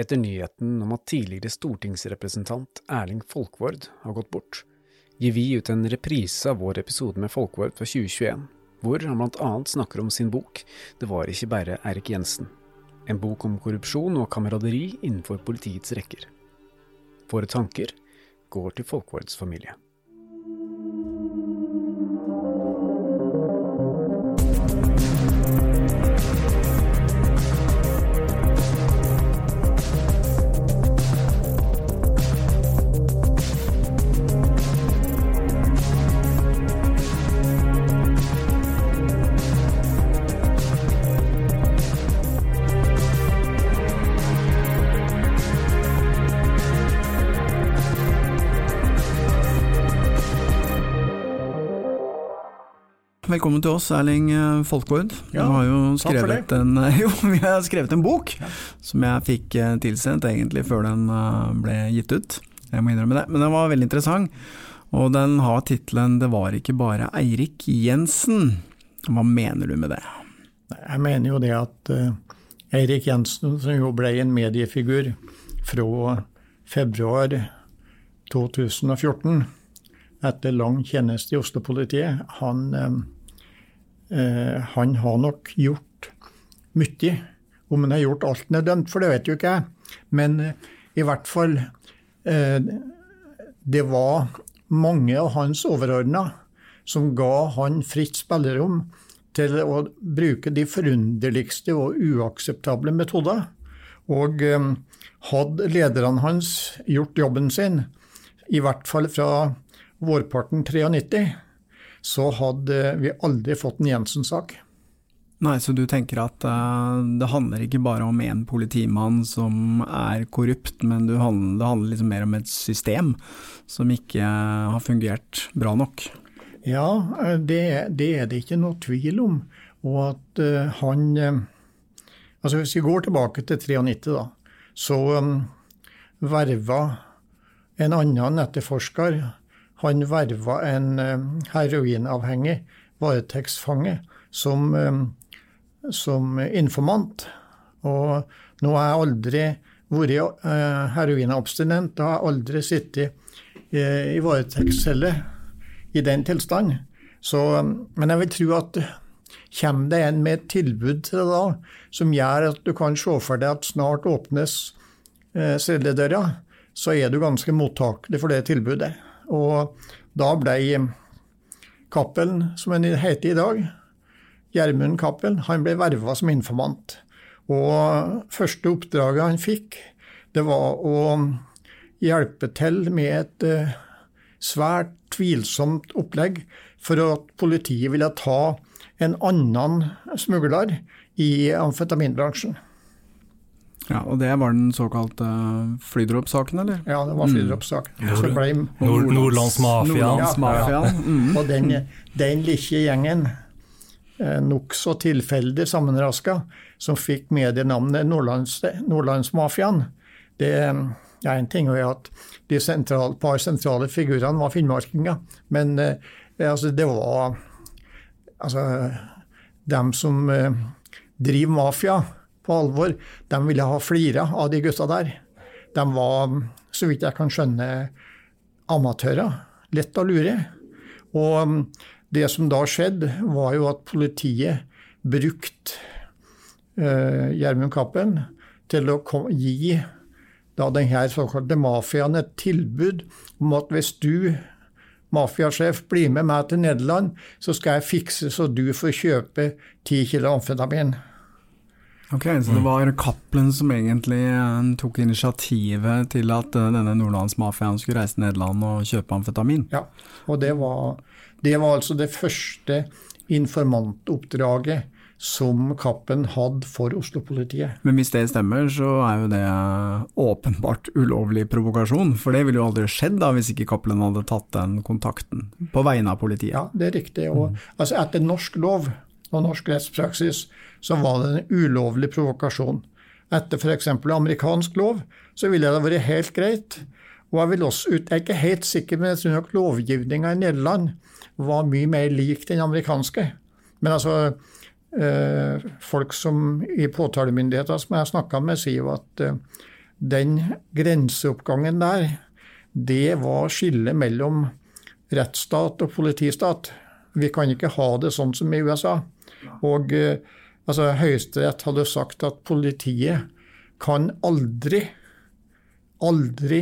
Etter nyheten om at tidligere stortingsrepresentant Erling Folkvord har gått bort, gir vi ut en reprise av vår episode med Folkvord fra 2021, hvor han blant annet snakker om sin bok Det var ikke bare Erik Jensen. En bok om korrupsjon og kameraderi innenfor politiets rekker. Våre tanker går til Folkvords familie. Velkommen til oss, Erling eh, Folkvord. Ja, du har jo skrevet en, jo, vi har skrevet en bok som jeg fikk eh, tilsendt egentlig før den eh, ble gitt ut. Jeg må innrømme det, men den var veldig interessant. Og den har tittelen 'Det var ikke bare Eirik Jensen'. Hva mener du med det? Jeg mener jo det at Eirik Jensen, som jo ble en mediefigur fra februar 2014, etter lang tjeneste i Oslo-politiet, han, han har nok gjort mye. Om han har gjort alt han er dømt for, det vet jo ikke jeg. Men i hvert fall Det var mange av hans overordna som ga han fritt spillerom til å bruke de forunderligste og uakseptable metoder. Og eh, hadde lederne hans gjort jobben sin, i hvert fall fra vårparten 93, så hadde vi aldri fått en Jensen-sak. Nei, så du tenker at uh, det handler ikke bare om én politimann som er korrupt, men handler, det handler liksom mer om et system som ikke uh, har fungert bra nok? Ja, det, det, er det ikke noe tvil om. Og at uh, han Altså hvis vi går tilbake til 93, da, så um, verva en annen etterforsker Han verva en um, heroinavhengig varetektsfange som um, som informant. Og nå har jeg aldri vært uh, heroinabstinent, og har aldri sittet i varetektscelle i den tilstand. Så, men jeg vil tro at kommer det en med et tilbud til deg da, som gjør at du kan se for deg at snart åpnes celledøra, så er du ganske mottakelig for det tilbudet. Og da ble Cappelen, som han heter i dag, Gjermund Cappelen, han ble verva som informant. Og første oppdraget han fikk, det var å hjelpe til med et uh, svært tvilsomt opplegg for at politiet ville ta en annen smugler i amfetaminbransjen. Ja, Og det var den såkalte flydroppsaken, eller? Ja, det var flydroppsaken. Mm. Nord Nordlandsmafiaen. Nordlands Ja, ja. Og den, den lille gjengen nokså tilfeldig sammenraska, som fikk medienavnet Nordlands, Nordlandsmafiaen. Det er En ting er at de sentral, par sentrale figurene var finnmarkinger, men eh, altså, det var altså, dem som eh, driver mafia på alvor, de ville ha flira av de gutta der. De var, så vidt jeg kan skjønne, amatører. Lett å lure. Og det som da skjedde, var jo at politiet brukte Gjermund uh, Cappelen til å gi da denne såkalte mafiaen et tilbud om at hvis du, mafiasjef, blir med meg til Nederland, så skal jeg fikse så du får kjøpe ti kilo amfetamin. Ok, Så det var Cappelen som egentlig tok initiativet til at denne nordlandsmafiaen skulle reise til Nederland og kjøpe amfetamin? Ja, og det var det var altså det første informantoppdraget som Kappen hadde for Oslo-politiet. Men hvis det stemmer, så er jo det åpenbart ulovlig provokasjon. For det ville jo aldri skjedd da, hvis ikke Cappelen hadde tatt den kontakten på vegne av politiet. Ja, det er riktig. Og, mm. altså etter norsk lov og norsk rettspraksis så var det en ulovlig provokasjon. Etter f.eks. amerikansk lov så ville det vært helt greit. Og jeg, også, jeg er ikke helt sikker, men jeg tror nok lovgivninga i Nederland var mye mer lik den amerikanske. Men altså, eh, folk som i påtalemyndigheter som jeg snakka med, sier jo at eh, den grenseoppgangen der, det var skillet mellom rettsstat og politistat. Vi kan ikke ha det sånn som i USA. Og eh, altså, Høyesterett hadde sagt at politiet kan aldri, aldri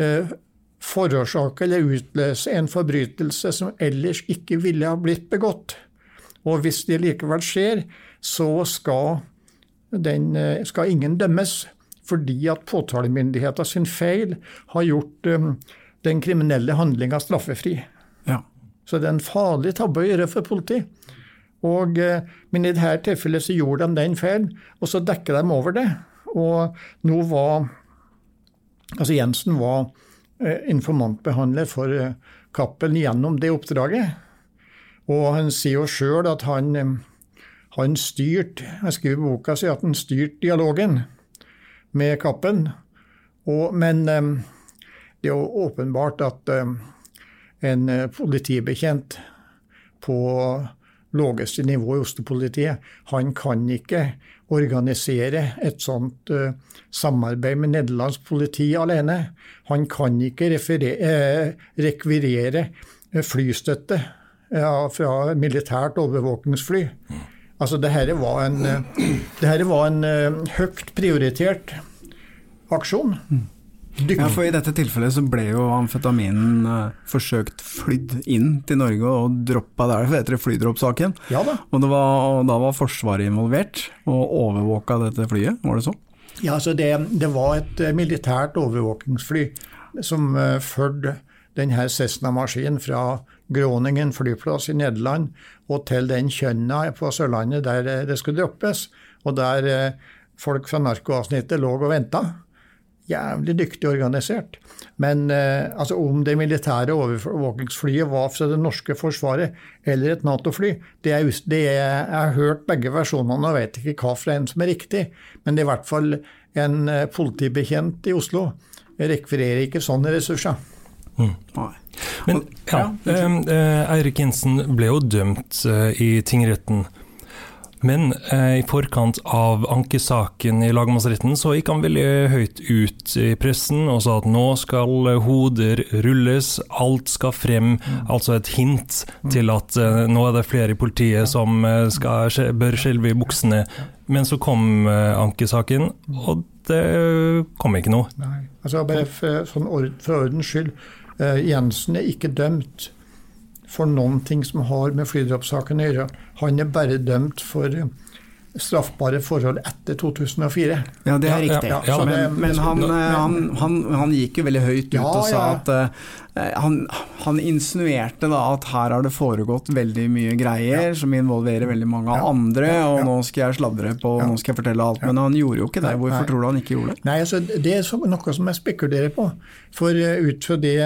eh, forårsake eller utløse en forbrytelse som ellers ikke ville ha blitt begått. Og hvis det likevel skjer, så skal, den, eh, skal ingen dømmes fordi at påtalemyndigheten sin feil har gjort um, den kriminelle handlinga straffefri. Ja. Så det er en farlig tabbe å gjøre for politiet. Og, uh, men i dette tilfellet så gjorde de den feilen, og så dekker de over det. Og nå var Altså Jensen var uh, informantbehandler for uh, Cappelen gjennom det oppdraget. Og han sier jo sjøl at han, han styrte jeg skriver i boka si at han styrte dialogen med Kappen. Men det er jo åpenbart at en politibetjent på laveste nivå i Oslo-politiet, han kan ikke organisere et sånt uh, samarbeid med nederlandsk politi alene. Han kan ikke uh, rekvirere flystøtte uh, fra militært overvåkingsfly. Altså, det her var en, det var en høyt prioritert aksjon. Ja, for I dette tilfellet så ble jo amfetaminen eh, forsøkt flydd inn til Norge og droppa der, det heter flydroppsaken. Ja da. Og, var, og, da var Forsvaret involvert og overvåka dette flyet, var det så? Ja, så det, det var et militært overvåkingsfly som eh, fulgte denne Cessna-maskinen fra Groningen flyplass i Nederland og til den Kjønna på Sørlandet der det skulle droppes, og der eh, folk fra narkoavsnittet lå og venta jævlig dyktig organisert. Men eh, altså om det militære overvåkingsflyet var fra det norske forsvaret eller et Nato-fly, det, er, det er, jeg har hørt begge versjonene og vet ikke hva fra en som er riktig. Men det er i hvert fall en eh, politibetjent i Oslo rekvirerer ikke sånne ressurser. Mm. Men ja, eh, Eirik Jensen ble jo dømt eh, i tingretten. Men eh, i forkant av ankesaken i lagmannsretten så gikk han veldig høyt ut i pressen og sa at nå skal hoder rulles, alt skal frem. Mm. Altså et hint mm. til at eh, nå er det flere i politiet som eh, skal, bør skjelve i buksene. Men så kom eh, ankesaken, og det kom ikke noe. Nei, altså bare for, for, for ordens skyld. Uh, Jensen er ikke dømt for noen ting som har med flydrapssaken å gjøre. Han er bare dømt for eh, straffbare forhold etter 2004. Ja, det er riktig. Ja, ja, men, men han, eh, han, han, han, gikk jo veldig høyt ut og sa at uh, han, insinuerte da at her har det foregått veldig mye greier som involverer veldig mange andre, og nå skal jeg sladre på, nå skal jeg fortelle alt. Men han gjorde jo ikke det. Hvorfor Nei. tror du han ikke gjorde det? Nei, altså, Det er noe som jeg spekulerer på. For ut fra det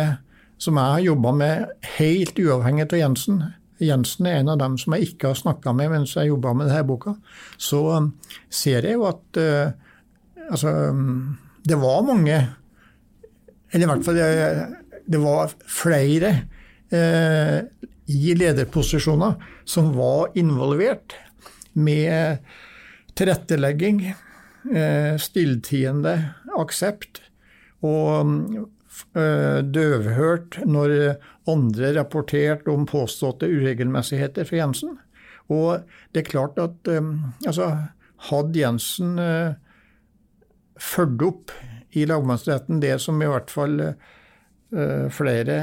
som jeg har jobba med helt uavhengig av Jensen. Jensen er en av dem som jeg ikke har snakka med mens jeg jobba med denne boka. Så um, ser jeg jo at uh, altså, um, det var mange Eller i hvert fall det, det var flere uh, i lederposisjoner som var involvert med tilrettelegging, uh, stilltiende aksept og um, døvhørt når andre rapporterte om påståtte uregelmessigheter for Jensen. Og det er klart at eh, altså, hadde Jensen uh, fulgt opp i lagmannsretten det som i hvert fall flere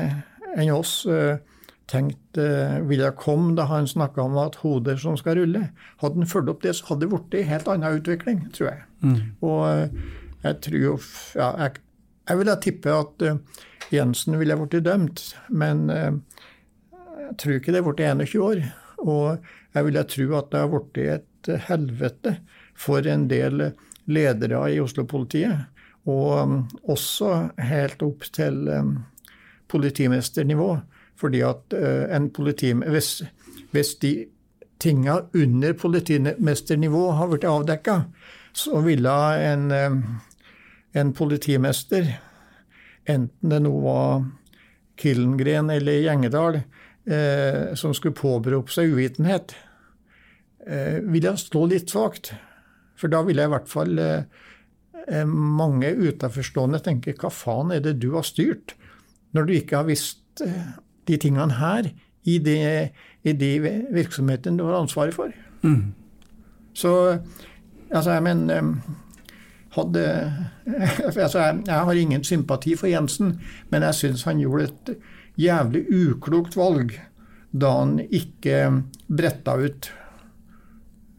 enn oss tenkte ville komme da han snakka om at hoder som skal rulle. Hadde han fulgt opp det, så hadde det blitt en helt annen utvikling, tror jeg. Mm. Og jeg tror jo ja, jeg, jeg ville tippe at uh, Jensen ville blitt dømt, men uh, jeg tror ikke det er blitt 21 år. Og jeg ville tro at det har blitt et helvete for en del ledere i Oslo-politiet. Og um, også helt opp til um, politimesternivå. Fordi at uh, en politimester hvis, hvis de tinga under politimesternivå har blitt avdekka, så ville en um, en politimester, enten det nå var Killengren eller Gjengedal, eh, som skulle påberope seg uvitenhet, eh, ville stå litt svakt. For da ville jeg i hvert fall eh, eh, mange utenforstående tenke hva faen er det du har styrt, når du ikke har visst eh, de tingene her i de, i de virksomhetene du har ansvaret for. Mm. Så altså, jeg mener hadde, altså, jeg, jeg, har ingen sympati for Jensen, men jeg syns han gjorde et jævlig uklokt valg da han ikke bretta ut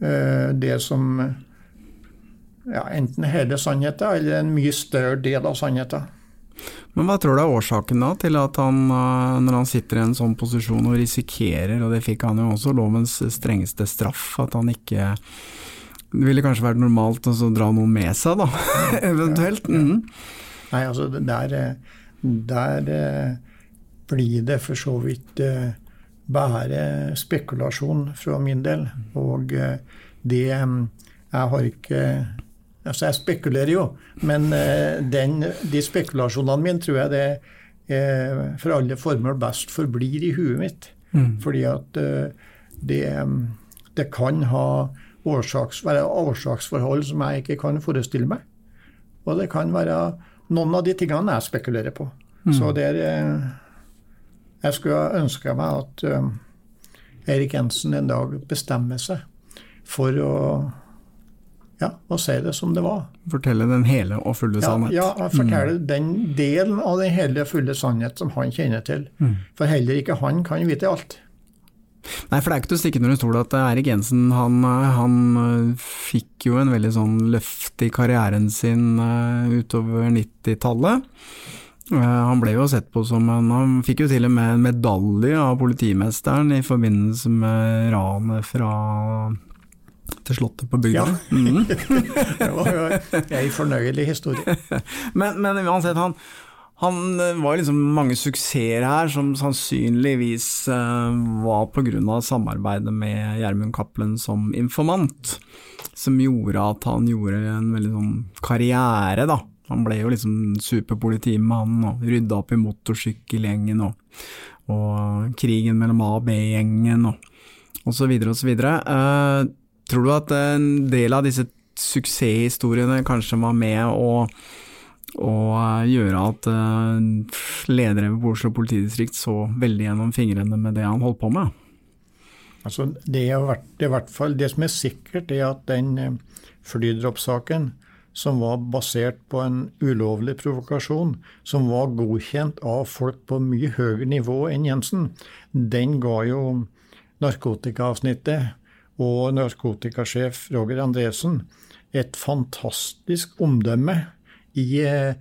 uh, det som ja, enten hele sannheten eller en mye større del av sannheten. Men hva tror du er årsaken da til at han, eh, når han sitter i en sånn posisjon og risikerer, og det fikk han jo også lovens strengeste straff, at han ikke Det ville kanskje vært normalt å dra noen med seg, da, eventuelt? Mm. Nei, altså der, der eh, blir det for så vidt eh, bare spekulasjon fra min del. Og det Jeg har ikke Altså, jeg spekulerer jo, men eh, den, de spekulasjonene mine tror jeg det er for alle formål best forblir i huet mitt. Mm. Fordi at eh, det, det kan ha årsaks, være årsaksforhold som jeg ikke kan forestille meg. Og det kan være noen av de tingene jeg spekulerer på. Mm. Så det er eh, Jeg skulle ønske meg at Erik Jensen en dag bestemmer seg for å ja, og si det som det var. Fortelle den hele og fulle sannhet. Ja, ja fortelle mm. den delen av den hele og fulle sannhet som han kjenner til. Mm. For heller ikke han kan vite alt. Nei, for det er ikke til å stikke under stol at Erik Jensen han, han, fikk jo en veldig sånn løft i karrieren sin utover 90-tallet. Uh, eh, han ble jo sett på som en Han fikk jo til og med en medalje av politimesteren i forbindelse med ranet fra til Slottet på bygda. Ja. Mm. det var jo en fornøyelig historie. men, men, uansett, han, han var liksom mange suksesser her som sannsynligvis uh, var pga. samarbeidet med Gjermund Cappelen som informant, som gjorde at han gjorde en veldig sånn karriere, da. Han ble jo liksom superpolitimann og rydda opp i motorsykkelgjengen og, og krigen mellom A og B-gjengen og, og så videre og så videre. Uh, Tror du at en del av disse suksesshistoriene kanskje var med å, å gjøre at uh, ledere ved Oslo politidistrikt så veldig gjennom fingrene med det han holdt på med? Altså, det, vært, det, det som er sikkert, er at den eh, flydroppsaken, som var basert på en ulovlig provokasjon, som var godkjent av folk på mye høyere nivå enn Jensen, den ga jo narkotikaavsnittet og narkotikasjef Roger Andresen et fantastisk omdømme i eh,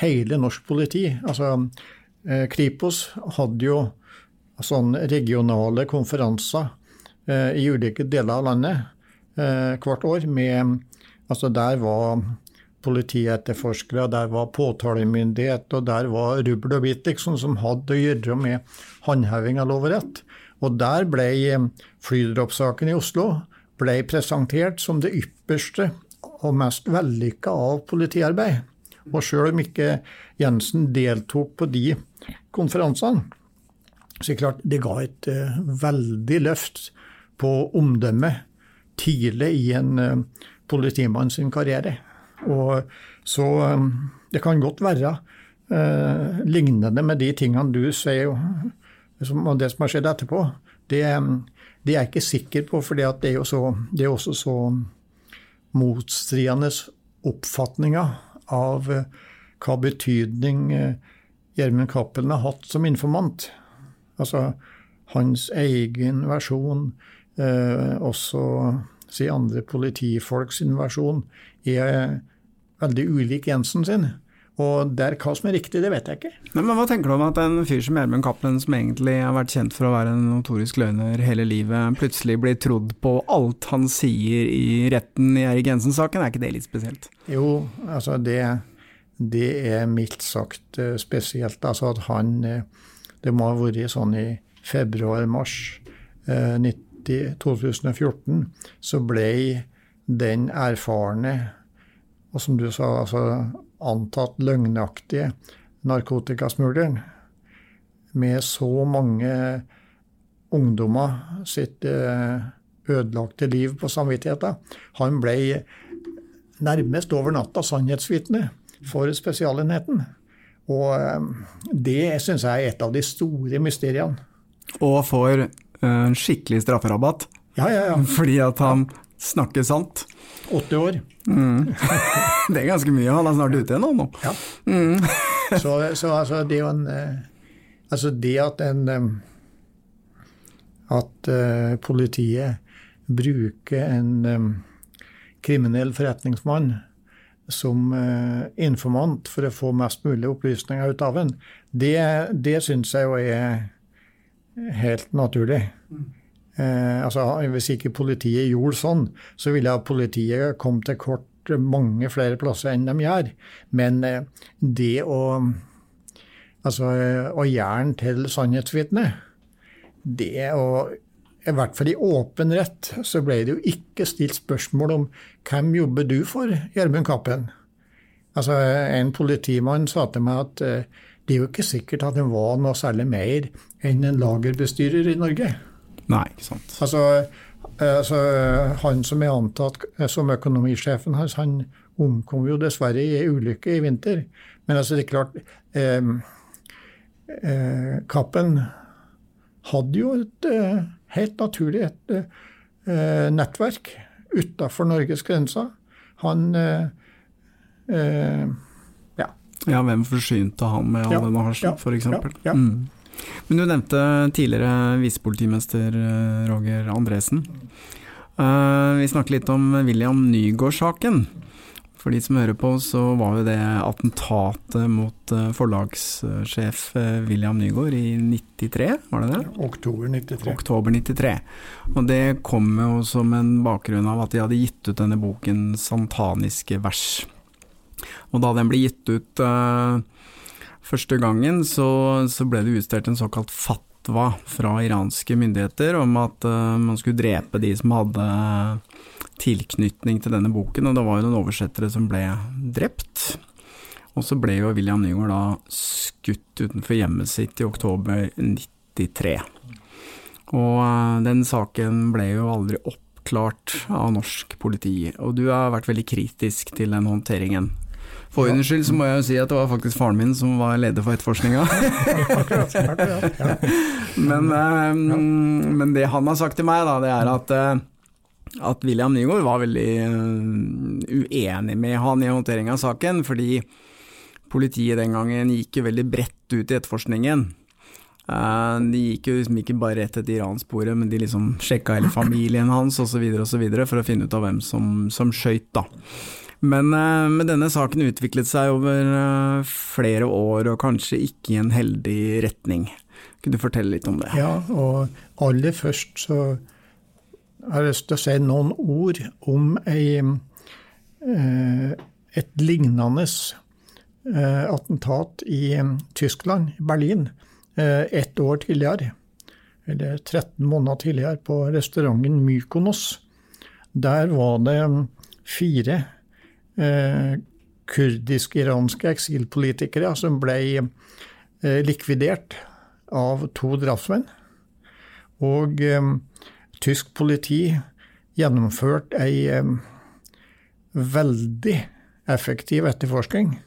hele norsk politi. Altså, eh, Kripos hadde jo sånne regionale konferanser eh, i ulike deler av landet hvert år. Med, altså der var politietterforskere, der var påtalemyndighet, og der var rubbel og bit liksom, som hadde å gjøre med håndheving av lov og rett. Og der ble flydroppsaken i Oslo ble presentert som det ypperste og mest vellykka av politiarbeid. Og sjøl om ikke Jensen deltok på de konferansene, så klart det ga et uh, veldig løft på omdømmet tidlig i en uh, politimann sin karriere. Og så um, det kan godt være uh, lignende med de tingene du sier og det som har skjedd etterpå, det, det er jeg ikke sikker på. For det er jo så, det er også så motstridende oppfatninger av eh, hva betydning eh, Gjermund Cappelen har hatt som informant. Altså hans egen versjon, eh, også si andre politifolks versjon, er veldig ulik Jensen sin. Og der, hva som er riktig, det vet jeg ikke. Men, men Hva tenker du om at en fyr som Gjermund Cappelen, som egentlig har vært kjent for å være en notorisk løgner hele livet, plutselig blir trodd på alt han sier i retten i Erik Jensen-saken? Er ikke det litt spesielt? Jo, altså det, det er mildt sagt eh, spesielt. Altså at han eh, Det må ha vært sånn i februar-mars eh, 2014, så ble den erfarne, og som du sa, altså antatt løgnaktige narkotikasmugleren med så mange ungdommer sitt eh, ødelagte liv på samvittigheten. Han ble nærmest over natta sannhetsvitne for Spesialenheten. Og eh, det syns jeg er et av de store mysteriene. Og får en skikkelig strafferabatt. Ja, ja, ja. Fordi at han snakker sant. 80 år. Mm. det er ganske mye. Han er snart ute igjen nå. Ja. Mm. så, så altså, det er jo en Altså det at en At uh, politiet bruker en um, kriminell forretningsmann som uh, informant for å få mest mulig opplysninger ut av en, det, det syns jeg jo er helt naturlig. Mm. Uh, altså, hvis ikke politiet gjorde sånn, så ville politiet kommet til kort mange flere plasser enn de gjør. Men uh, det å Altså, å gjøre den til sannhetsvitne, det å i hvert fall i åpen rett, så ble det jo ikke stilt spørsmål om hvem jobber du for, Gjermund Kappen? Altså, En politimann sa til meg at uh, det er jo ikke sikkert at han var noe særlig mer enn en lagerbestyrer i Norge. Nei, ikke sant. Altså, uh, altså Han som er antatt som økonomisjefen hans, han omkom jo dessverre i ei ulykke i vinter. Men altså, det er klart uh, Kappen hadde jo et helt naturlig et eh, nettverk utafor Norges grenser. Han eh, eh, ja. ja. Hvem forsynte han med all ja, denne hasjen, ja, f.eks.? Ja, ja. Mm. Men du nevnte tidligere visepolitimester eh, Roger Andresen. Uh, vi snakket litt om William Nygaard-saken. For de som hører på, så var jo det attentatet mot eh, forlagssjef eh, William Nygaard i 93, var det det? Oktober 93. Oktober 93. Og det kom jo som en bakgrunn av at de hadde gitt ut denne boken 'Santaniske vers'. Og da den ble gitt ut første gangen, så, så, ble det utstedt en såkalt fatwa fra iranske myndigheter om at uh, man skulle drepe de som hadde tilknytning til denne boken, og det var jo noen oversettere som ble drept. Og så ble jo William Nygaard da skutt utenfor hjemmet sitt i oktober 93. Og eh, den saken ble jo aldri oppklart av norsk politi, og du har vært veldig kritisk til den håndteringen. For ordens skyld så må jeg jo si at det var faktisk faren min som var leder for etterforskninga. men, eh, men, det han har sagt til meg, da, det er at eh, at William Nygaard var veldig uh, uenig med han i håndtering av saken, fordi politiet den gangen gikk jo veldig bredt ut i etterforskningen. Uh, de gikk jo liksom ikke bare rett etter iransporet, men de liksom sjekka hele familien hans osv. for å finne ut av hvem som, som skøyt, da. Men, uh, men, denne saken utviklet seg over uh, flere år, og kanskje ikke i en heldig retning. Kunne du fortelle litt om det? Ja, og aller først så jeg har lyst til å si noen ord om ei, eh, et lignende eh, attentat i Tyskland, Berlin, eh, ett år tidligere. Eller 13 måneder tidligere, på restauranten Mykonos. Der var det fire kurdisk-iranske eksilpolitikere som ble likvidert av to drapsmenn. Og tysk politi gjennomførte ei veldig effektiv etterforskning.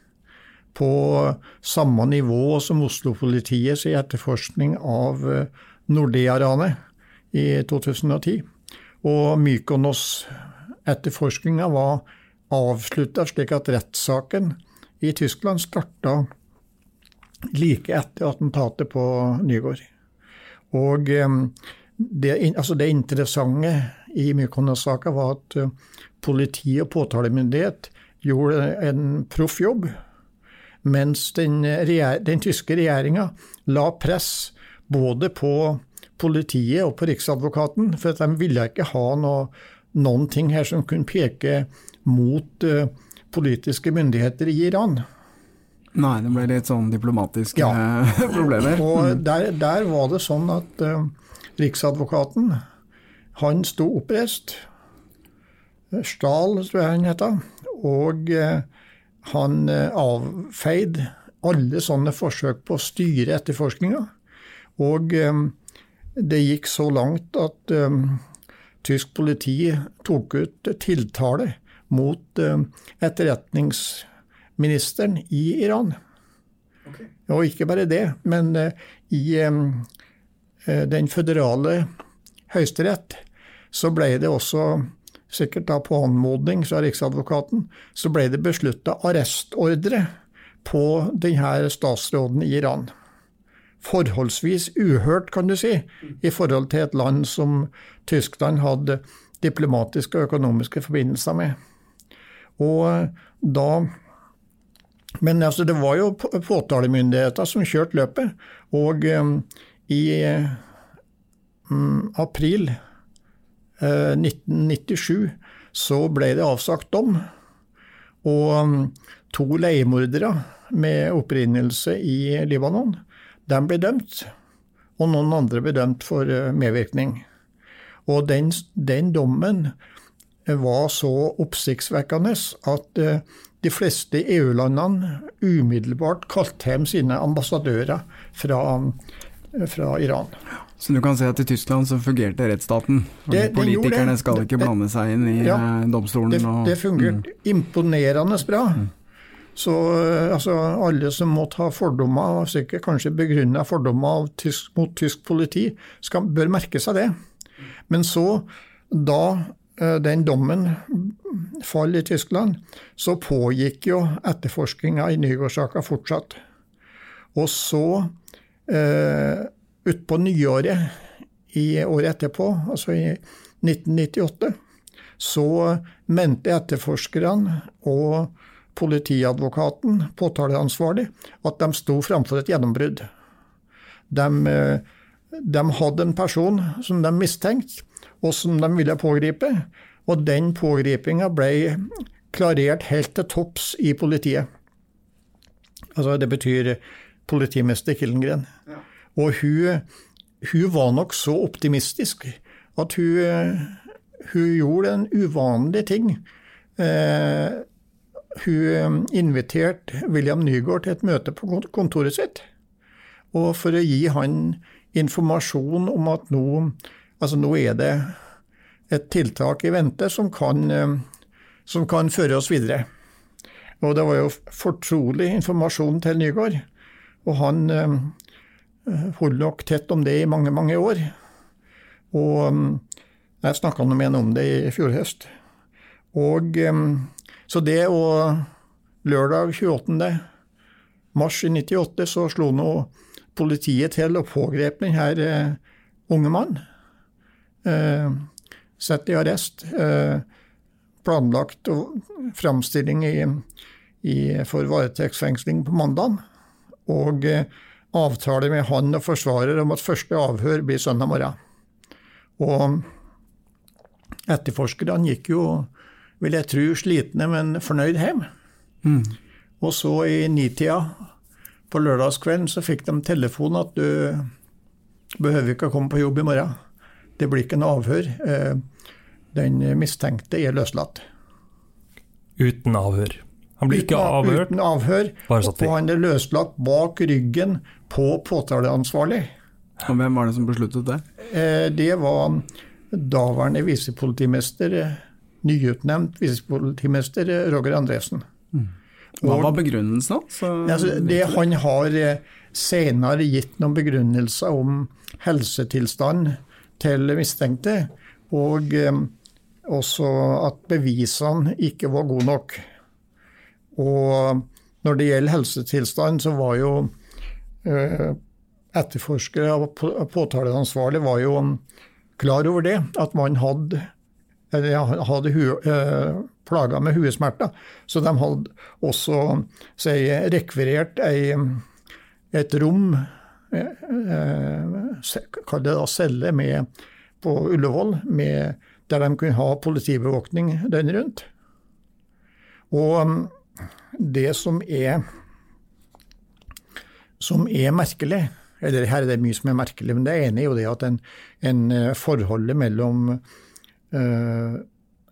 På samme nivå som Oslo-politiets etterforskning av eh, Nordea-ranet i 2010. Og Mykonos-etterforskninga var avslutta slik at rettssaken i Tyskland starta like etter attentatet på Nygård. Og det, altså det interessante i Mykonos-saka var at eh, politi og påtalemyndighet gjorde en proff jobb, mens den, den tyske regjeringa la press både på politiet og på Riksadvokaten, for at de ville ikke ha noe, noen ting her som kunne peke mot uh, politiske myndigheter i Iran. Nei, det ble litt sånn diplomatiske ja. problemer. Og mm. der, der, var det sånn at uh, Riksadvokaten, han sto oppreist. Stahl, tror jeg han heter. Og uh, han uh, avfeide alle sånne forsøk på å styre etterforskninga. Og um, det gikk så langt at tysk politi tok ut tiltale mot etterretningsministeren i Iran. Okay. Og ikke bare det, men i den føderale høyesterett så ble det også, sikkert da på anmodning fra Riksadvokaten, så ble det beslutta arrestordre på denne statsråden i Iran. Forholdsvis uhørt, kan du si, i forhold til et land som Tyskland hadde diplomatiske og økonomiske forbindelser med. Og da Men altså, det var jo påtalemyndigheter som kjørte løpet. Og um, i um, april 1997 eh, så ble det avsagt dom. Og um, to leiemordere med opprinnelse i Libanon, de ble dømt. Og noen andre ble dømt for eh, medvirkning. Og den, den dommen var så oppsiktsvekkende at eh, de fleste EU-landene umiddelbart kalte hjem sine ambassadører fra, fra Iran. Så du kan si at i Tyskland så fungerte rettsstaten? Det, Politikerne skal ikke blande seg inn i ja, eh, domstolen? Det, det fungerte mm. imponerende bra. Mm. Så eh, altså, alle som måtte ha fordommer, sikkert kanskje begrunna fordommer tysk, mot tysk politi, skal, bør merke seg det. Men så, da eh, den dommen fall i Tyskland, så pågikk jo etterforskninga i Nygårdsaka fortsatt. Og så eh, utpå nyåret i året etterpå, altså i 1998, så mente etterforskerne og politiadvokaten, påtaleansvarlig, at de sto framfor et gjennombrudd. De, de, hadde en person som de mistenkte, og som de ville pågripe. Og den pågripinga ble klarert helt til topps i politiet. Altså, det betyr politimester Killengren. Ja. Og hun, hun, var nok så optimistisk at hun, hun gjorde en uvanlig ting. Eh, hun inviterte William Nygaard til et møte på kontoret sitt. Og for å gi han informasjon om at nå, altså nå er det et tiltak i vente som kan, som kan føre oss videre. Og det var jo fortrolig informasjon til Nygaard. Og han Eh, holdt nok tett om det i mange, mange år. Og mm, jeg snakka med ham om det i fjor høst. Og mm, så det og lørdag 28. mars i 98 så slo nå politiet til og pågrep denne uh, unge mannen. Uh, Satt i arrest. Uh, planlagt framstilling i, i, for varetektsfengsling på mandag. Og uh, avtale med han og forsvarer om at første avhør blir søndag morgen. Og etterforskerne gikk jo, vil jeg tro, slitne, men fornøyd hjem. Mm. Og så i nitida på lørdagskvelden så fikk de telefon at du behøver ikke å komme på jobb i morgen. Det blir ikke noe avhør. Eh, den mistenkte er løslatt. Uten avhør? Han blir ikke avhørt? Uten avhør. Og han er løslatt bak ryggen på påtaleansvarlig. Og Hvem var det som besluttet det? Eh, det var daværende visepolitimester, nyutnevnt visepolitimester Roger Andresen. Hva var begrunnelsen hans? Altså, det han har eh, senere gitt noen begrunnelser om helsetilstand til mistenkte, og eh, også at bevisene ikke var gode nok. Og når det gjelder helsetilstand, så var jo eh, etterforskere og påtaleansvarlig var jo klar over det, at man hadde, hadde eh, plager med huesmerter. Så de hadde også si, rekvirert ei, et rom, eh, kall det da celle, med, på Ullevål, med, der de kunne ha politibevåkning døgnet rundt. Og det som er, som er merkelig eller Her er det mye som er merkelig, men det ene er jo det at en, en eh, forholdet mellom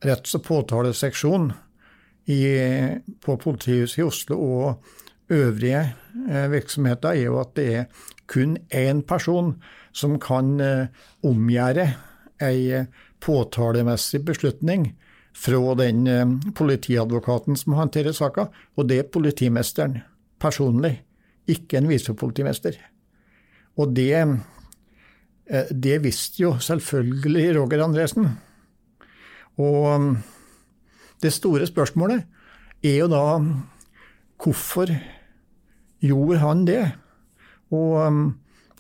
retts- og påtaleseksjon i, på politihuset i Oslo og øvrige uh, virksomheter er jo at det er kun én person som kan uh, omgjøre ei påtalemessig beslutning fra den eh, politiadvokaten som håndterer saka, og det er politimesteren personlig, ikke en visepolitimester. Og det, eh, det visste jo selvfølgelig Roger Andresen. Og mm, det store spørsmålet er jo da hvorfor gjorde han det? Og mm,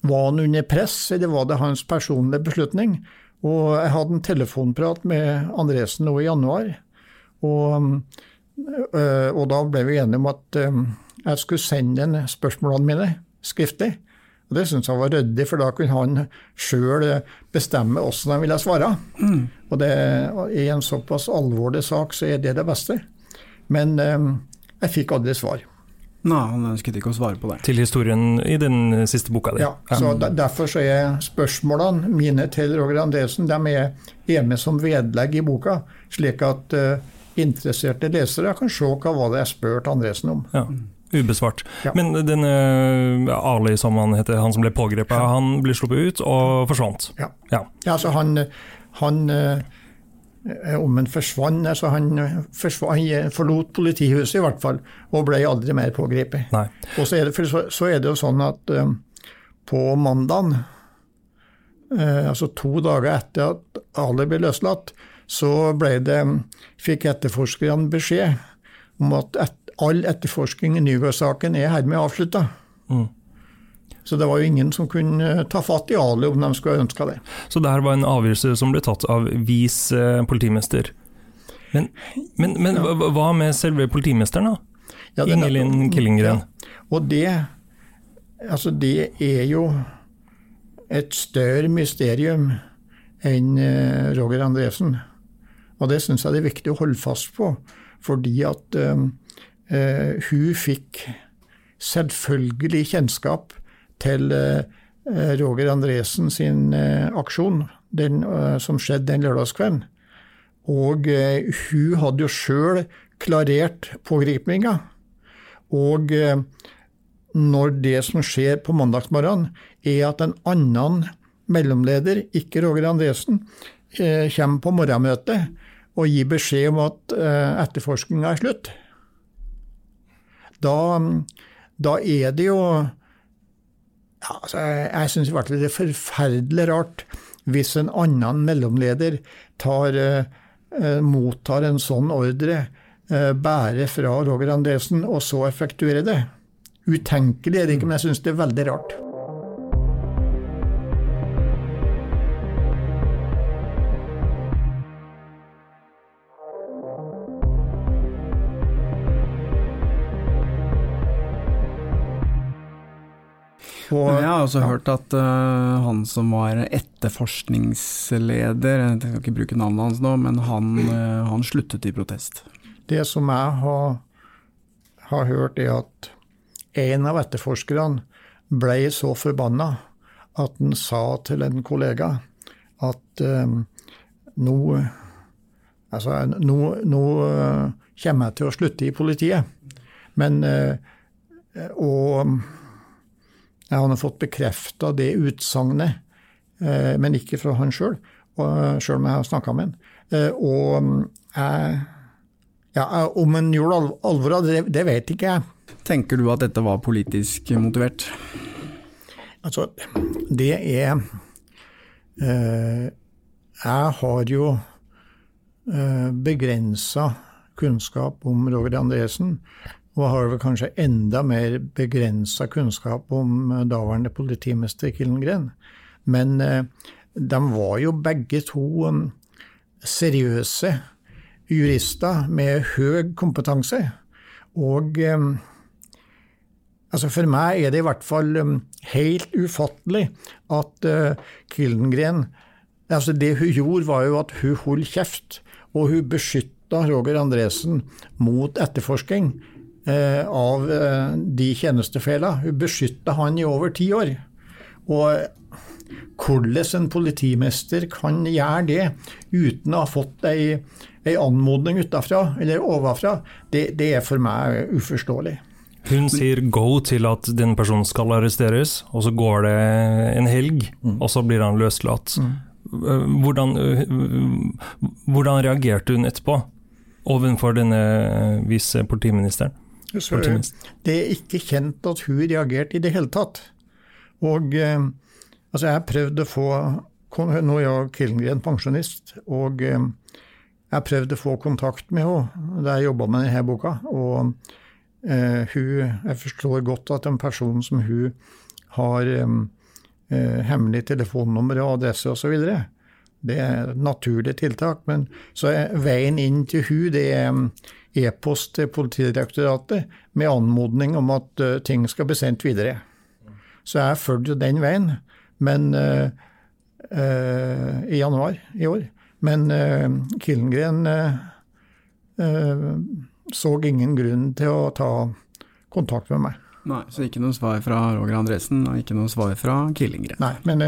var han under press, eller var det hans personlige beslutning? Og jeg hadde en telefonprat med Andresen nå i januar. Og, og da ble vi enige om at jeg skulle sende inn spørsmålene mine skriftlig. Og Det syntes han var ryddig, for da kunne han sjøl bestemme hvordan han ville svare. Mm. Og det, i en såpass alvorlig sak så er det det beste. Men øh, jeg fikk aldri svar. Nei, han ønsket ikke å svare på det. Til historien i den siste boka di. Ja, så Derfor så er spørsmålene mine til Roger Andresen de er med som vedlegg i boka, slik at uh, interesserte lesere kan se hva var det jeg spurte Andresen om. Ja. Ubesvart. Ja. Men denne Ali, som han heter, han som ble pågrepet, ja. han ble sluppet ut og forsvant? Ja. ja. altså han, han Eh, om han forsvant altså han, forsvant, han forlot politihuset i hvert fall, og ble aldri mer pågrepet. Og så er, det, så, så er, det, jo sånn at um, på mandagen, uh, altså to dager etter at Ali ble løslatt, så ble det, fikk etterforskerne beskjed om at et, all etterforskning i Nygaard-saken er hermed avslutta. Mm. Så det var jo ingen som kunne eh, ta fatt i Ali om de skulle ønska det. Så det her var en avgjørelse som ble tatt av vis eh, politimester. Men, men, men ja. hva med selve politimesteren, da? Ja, Ingelin Killingren. Ja. Og det, altså det er jo et større mysterium enn eh, Roger Andresen. Og det syns jeg det er viktig å holde fast på, fordi at uh, hun fikk selvfølgelig kjennskap til eh, Roger Andresen sin eh, aksjon den, eh, som skjedde den lørdagskvelden. Og hun hadde jo sjøl klarert pågripninga. Og når det som skjer på mandagsmorgenen, er at en annen mellomleder, ikke Roger Andresen, kommer på morgenmøtet og gir beskjed om at etterforskninga er slutt. Da, da er det jo ja, altså, jeg jeg syns i hvert fall det er forferdelig rart hvis en annen mellomleder tar, eh, mottar en sånn ordre, eh, bærer fra Roger Andresen, og så effektuerer det. Utenkelig er det ikke, men jeg syns det er veldig rart. Og, jeg har også ja. hørt at uh, han som var etterforskningsleder, jeg skal ikke bruke navnet hans nå, men han, uh, han sluttet i protest. Det som jeg har, har hørt, er at en av etterforskerne ble så forbanna at han sa til en kollega at uh, nå Altså, nå, nå kommer jeg til å slutte i politiet. Men Og jeg har fått bekrefta det utsagnet, eh, men ikke fra han sjøl, sjøl om jeg har snakka med han. Eh, og mm, jeg, ja, om han gjorde alvor av det, det vet ikke jeg. Tenker du at dette var politisk motivert? Altså, det er eh, Jeg har jo eh, begrensa kunnskap om Roger Andresen og har vel kanskje enda mer begrensa kunnskap om eh, daværende politimester Killengren. Men eh, de var jo begge to um, seriøse jurister med høy kompetanse. Og um, altså for meg er det i hvert fall um, helt ufattelig at uh, Killengren altså Det hun gjorde, var jo at hun holdt kjeft, og hun beskytta Roger Andresen mot etterforsking. Eh, av eh, de tjenestefela. Hun beskytta han i over ti år. Og hvordan en politimester kan gjøre det uten å ha fått ei, ei anmodning utafra eller ovenfra, det, det, er for meg uforståelig. Hun sier go til at den personen skal arresteres, og så går det en helg, mm. og så blir han løslatt. Mm. hvordan, hvordan reagerte hun etterpå overfor denne visepolitiministeren? Det er ikke kjent at hun reagerte i det hele tatt. Og altså, jeg prøvde å få Nå er jeg Killengren pensjonist, og jeg prøvde å få kontakt med henne da jeg jobba med denne boka. Og eh, hun, jeg forstår godt at en person som hun har um, uh, hemmelig telefonnummer og adresse osv. Det er et naturlig tiltak. Men så er veien inn til hun, det er e-post til Politidirektoratet med anmodning om at uh, ting skal bli sendt videre. Så jeg fulgte den veien, men i januar i år. Men uh, Killengren så ingen grunn til å ta kontakt med meg. Nei, Så ikke noe svar fra Roger Andresen og ikke noe svar fra Killengren? Nei, men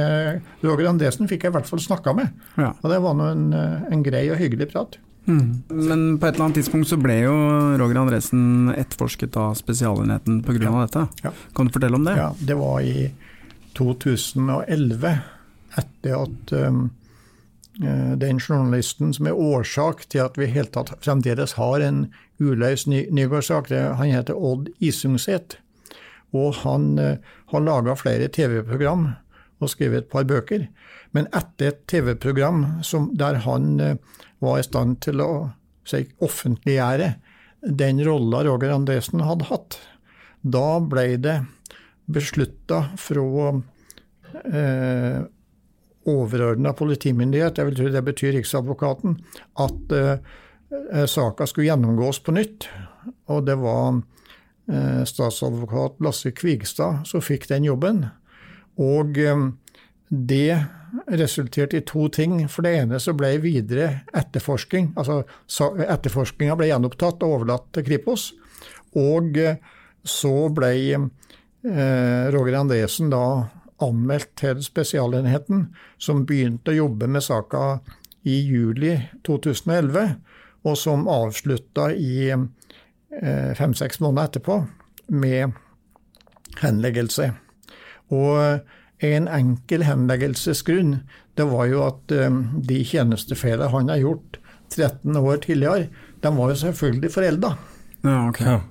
Roger Andresen fikk jeg i hvert fall snakka med. Ja. Og det var nå en, en, grei og hyggelig prat. Mm. Men på et eller annet tidspunkt så ble jo Roger Andresen etterforsket av Spesialenheten pga. Ja. dette. Ja. Kan du fortelle om det? Ja, Det var i 2011, etter at um, Eh, den journalisten som er årsak til at vi helt tatt fremdeles har en uløst Nygaard-sak, Han heter Odd Isungset. Og han uh, har laga flere TV-program og skrevet et par bøker. Men etter et TV-program der han uh, var i stand til å si, offentliggjøre den rolla Roger Andresen hadde hatt, da ble det beslutta fra eh, overordna politimyndighet, jeg vil tro det betyr Riksadvokaten, at eh, saka skulle gjennomgås på nytt. Og det var eh, statsadvokat Lasse Kvigstad som fikk den jobben. Og eh, det resulterte i to ting. For det ene så ble videre etterforsking, altså etterforskninga ble gjenopptatt og overlatt til Kripos. Og så ble eh, Roger Andresen da anmeldt til Spesialenheten, som begynte å jobbe med saka i juli 2011, og som avslutta i eh, fem-seks måneder etterpå med henleggelse. Og en enkel henleggelsesgrunn det var jo at eh, de tjenestefeilene han har gjort 13 år tidligere, de var jo selvfølgelig forelda. Ja, okay.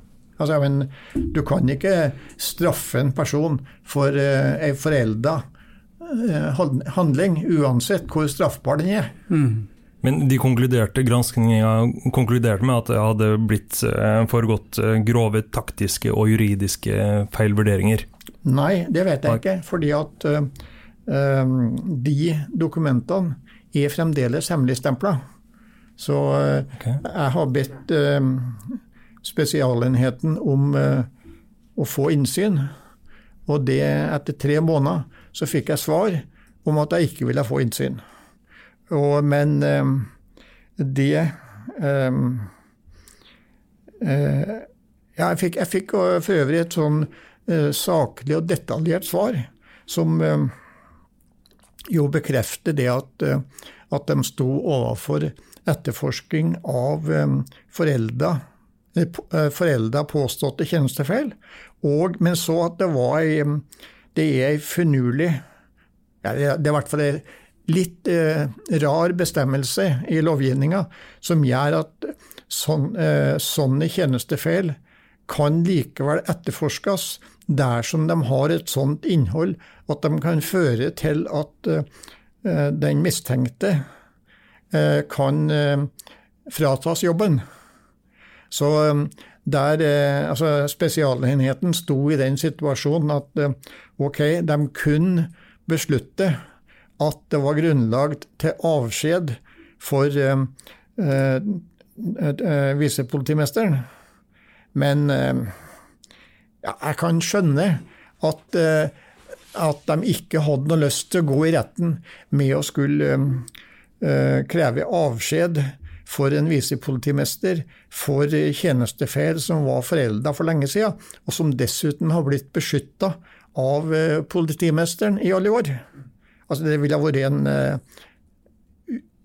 Altså, men, du kan ikke straffe en person for uh, ei forelda uh, handling, uansett hvor straffbar den er. Mm. Men de konkluderte, granskninga konkluderte med at det hadde blitt foregått grove taktiske og juridiske feilvurderinger? Nei, det vet jeg ikke. Fordi at de dokumentene er fremdeles hemmeligstempla. Så okay. jeg har bedt Spesialenheten om uh, å få innsyn. Og det, etter tre måneder, så fikk jeg svar om at jeg ikke ville få innsyn. Og, men det uh, ja, jeg, fikk, jeg fikk for øvrig et sånn uh, saklig og detaljert svar som jo bekrefter det at, at de sto overfor etterforsking av forelda Eh, forelda påståtte tjenestefeil, og, men så at det var ei Det er ei finurlig ja, Det er i hvert fall ei litt eh, rar bestemmelse i lovgivninga som gjør at sån, eh, sånne tjenestefeil kan likevel etterforskes dersom de har et sånt innhold at de kan føre til at uh, den mistenkte uh, kan uh, fratas jobben. Så um, der, altså Spesialenheten sto i den situasjonen at ok, de kunne beslutte at det var grunnlag til avskjed for visepolitimesteren. Men ja, jeg kan skjønne at, eh, at de ikke hadde noe lyst til å gå i retten med å skulle kreve avskjed for en visepolitimester for tjenestefeil som var forelda for lenge siden, og som dessuten har blitt beskytta av eh, politimesteren i alle år. Altså Det ville vært en eh,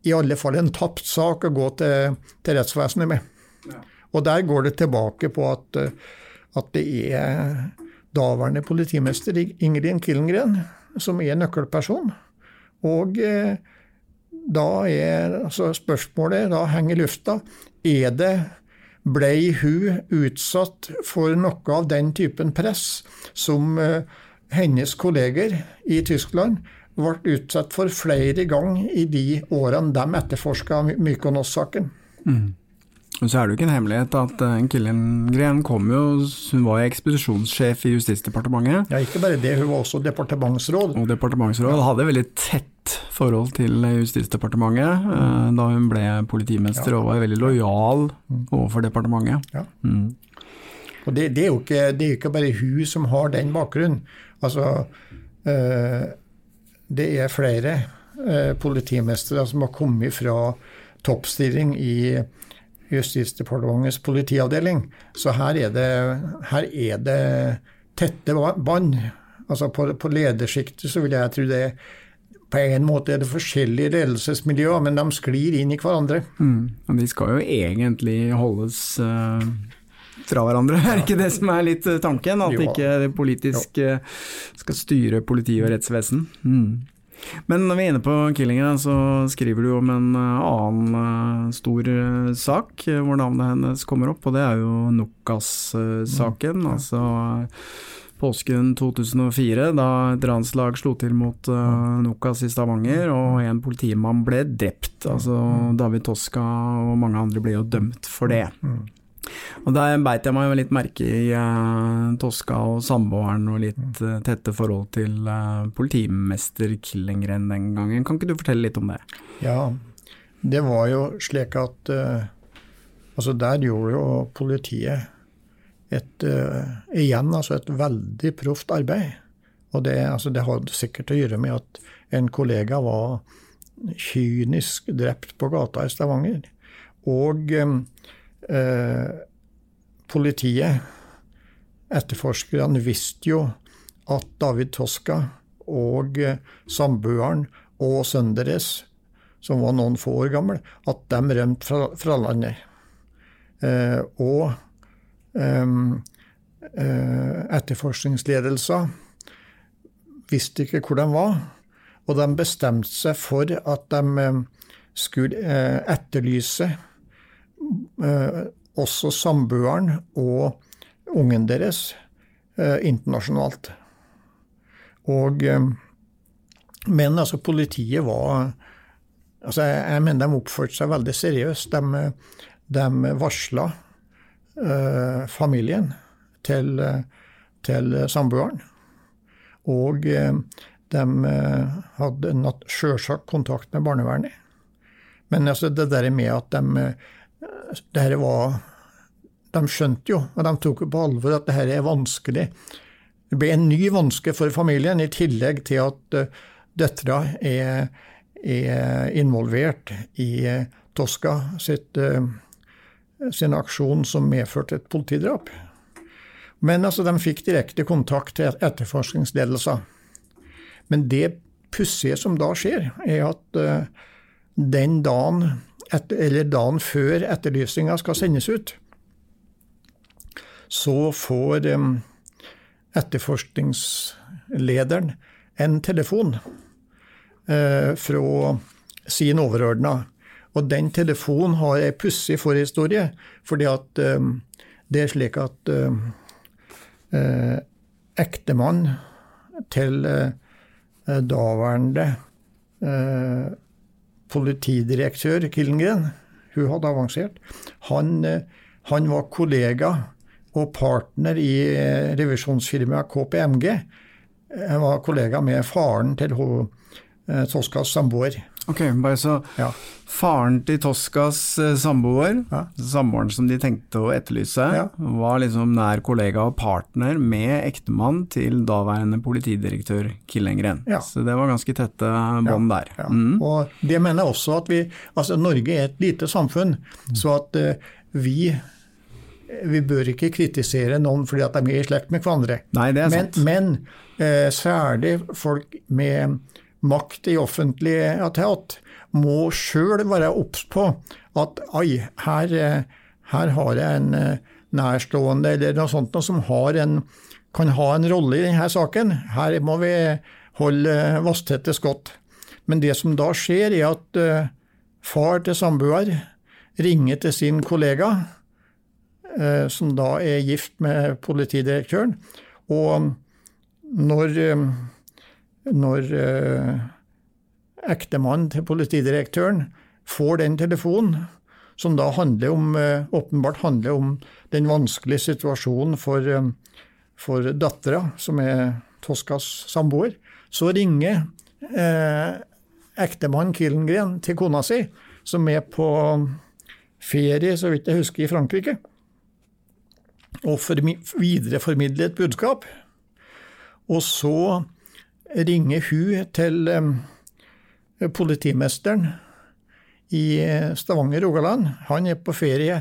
i alle fall en tapt sak å gå til, til rettsvesenet med. Ja. Og der går det tilbake på at, eh, at det er daværende politimester Ingrid Killengren som er nøkkelperson. Og da er altså spørsmålet da henger i lufta. Er det Blei hun utsatt for noe av den typen press som uh, hennes kolleger i Tyskland ble utsatt for flere ganger i de årene de etterforska Mykonos-saken? Mm. Og så er det jo ikke en hemmelighet at uh, Killengren kom jo Hun var jo ekspedisjonssjef i Justisdepartementet. Ja, ikke bare det, hun var også departementsråd. Og departementsråd. Hadde veldig tett forhold til Justisdepartementet mm. da hun ble politimester, ja. og var veldig lojal mm. overfor departementet. Ja. Mm. Og det, det, er jo ikke, det er ikke bare hun som har den bakgrunnen. Altså, øh, det er flere politimestere som har kommet fra toppstilling i Justisdepartementets politiavdeling. Så her er det, her er det tette bånd. Altså på, på ledersjiktet så vil jeg tro det på en måte er det forskjellige ledelsesmiljøer, men de sklir inn i hverandre. Mm. De skal jo egentlig holdes uh, fra hverandre, er det ikke det som er litt eh, tanken? At jo. ikke det politisk uh, skal styre politi og rettsvesen? Mm. Men når vi er inne på Killingen, så skriver du om en eh, annen uh, stor uh, sak hvor navnet hennes kommer opp, og det er jo Nokas-saken. Mm. Altså påsken 2004, da et ranslag slo til mot uh, Nokas i Stavanger, og en politimann ble drept. Altså mm. David Toska og mange andre ble jo dømt for det. Mm. Og Der beit jeg meg litt merke i eh, Toska og samboeren og litt eh, tette forhold til eh, politimester Killengren den gangen. Kan ikke du fortelle litt om det? Ja, det var jo slik at altså der gjorde jo politiet et, igjen altså et veldig proft arbeid. Og det, altså det hadde sikkert å gjøre med at en kollega var kynisk drept på gata i Stavanger. Og eh, politiet, etterforskerne, visste jo at David Toska og eh, samboeren og sønnen deres, som var noen få år gammel, at de rømte fra, fra landet. Eh, og eh, etterforskningsledelser visste ikke hvor de var, og de bestemte seg for at de skulle etterlyse også samboeren og ungen deres eh, internasjonalt. Og, eh, men altså, politiet var altså, jeg, jeg, mener de oppførte seg veldig seriøst. De, de varsla eh, familien til, til samboeren. Og eh, de hadde sjølsagt kontakt med barnevernet. Men altså, det der med at de det var De skjønte jo, og de tok på alvor, at dette er vanskelig. Det ble en ny vanske for familien, i tillegg til at uh, døtra er, er, involvert i uh, Tosca sitt, uh, sin aksjon som medførte et politidrap. Men altså, de fikk direkte kontakt til etterforskningsledelser. Men det pussige som da skjer, er at den dagen et, eller dagen før etterlysninga skal sendes ut, så får um, etterforskningslederen en telefon uh, fra sin overordna. Og den telefonen har ei pussig forhistorie, fordi at um, det er slik at uh, uh, ektemann til daværende politidirektør Killengren, hun hadde avansert, han, eh, han var kollega og partner i eh, revisjonsfirmaet KPMG. Han var kollega med faren til eh, Toskas samboer. Ok, bare så ja. Faren til Toskas eh, samboer, ja. samboeren som de tenkte å etterlyse, ja. var liksom nær kollega og partner med ektemann til daværende politidirektør Killengren. Så det var ganske tette bånd der. Mm. Og det mener jeg også at vi Altså, Norge er et lite samfunn, mm. så at uh, vi vi bør ikke kritisere noen fordi at de er i slekt med hverandre. Nei, det er sant. Men, men eh, særlig folk med makt i offentlig etat må sjøl være obs på at ai, her, her, har jeg en eh, nærstående eller noe sånt noe som en, kan ha en rolle i denne saken. Her må vi holde vasstette skott. Men det som da skjer, er at uh, far til samboer ringer til sin kollega, uh, som da er gift med politidirektøren, og når, når ektemannen til politidirektøren får den telefonen, som da handler om, åpenbart handler om den vanskelige situasjonen for, for dattera, som er Toskas samboer, så ringer eh, ektemannen Killengren til kona si, som er på ferie, så vidt jeg husker, i Frankrike, og videreformidler et budskap. Og så ringer hun til eh, politimesteren i Stavanger, Rogaland. Han er på ferie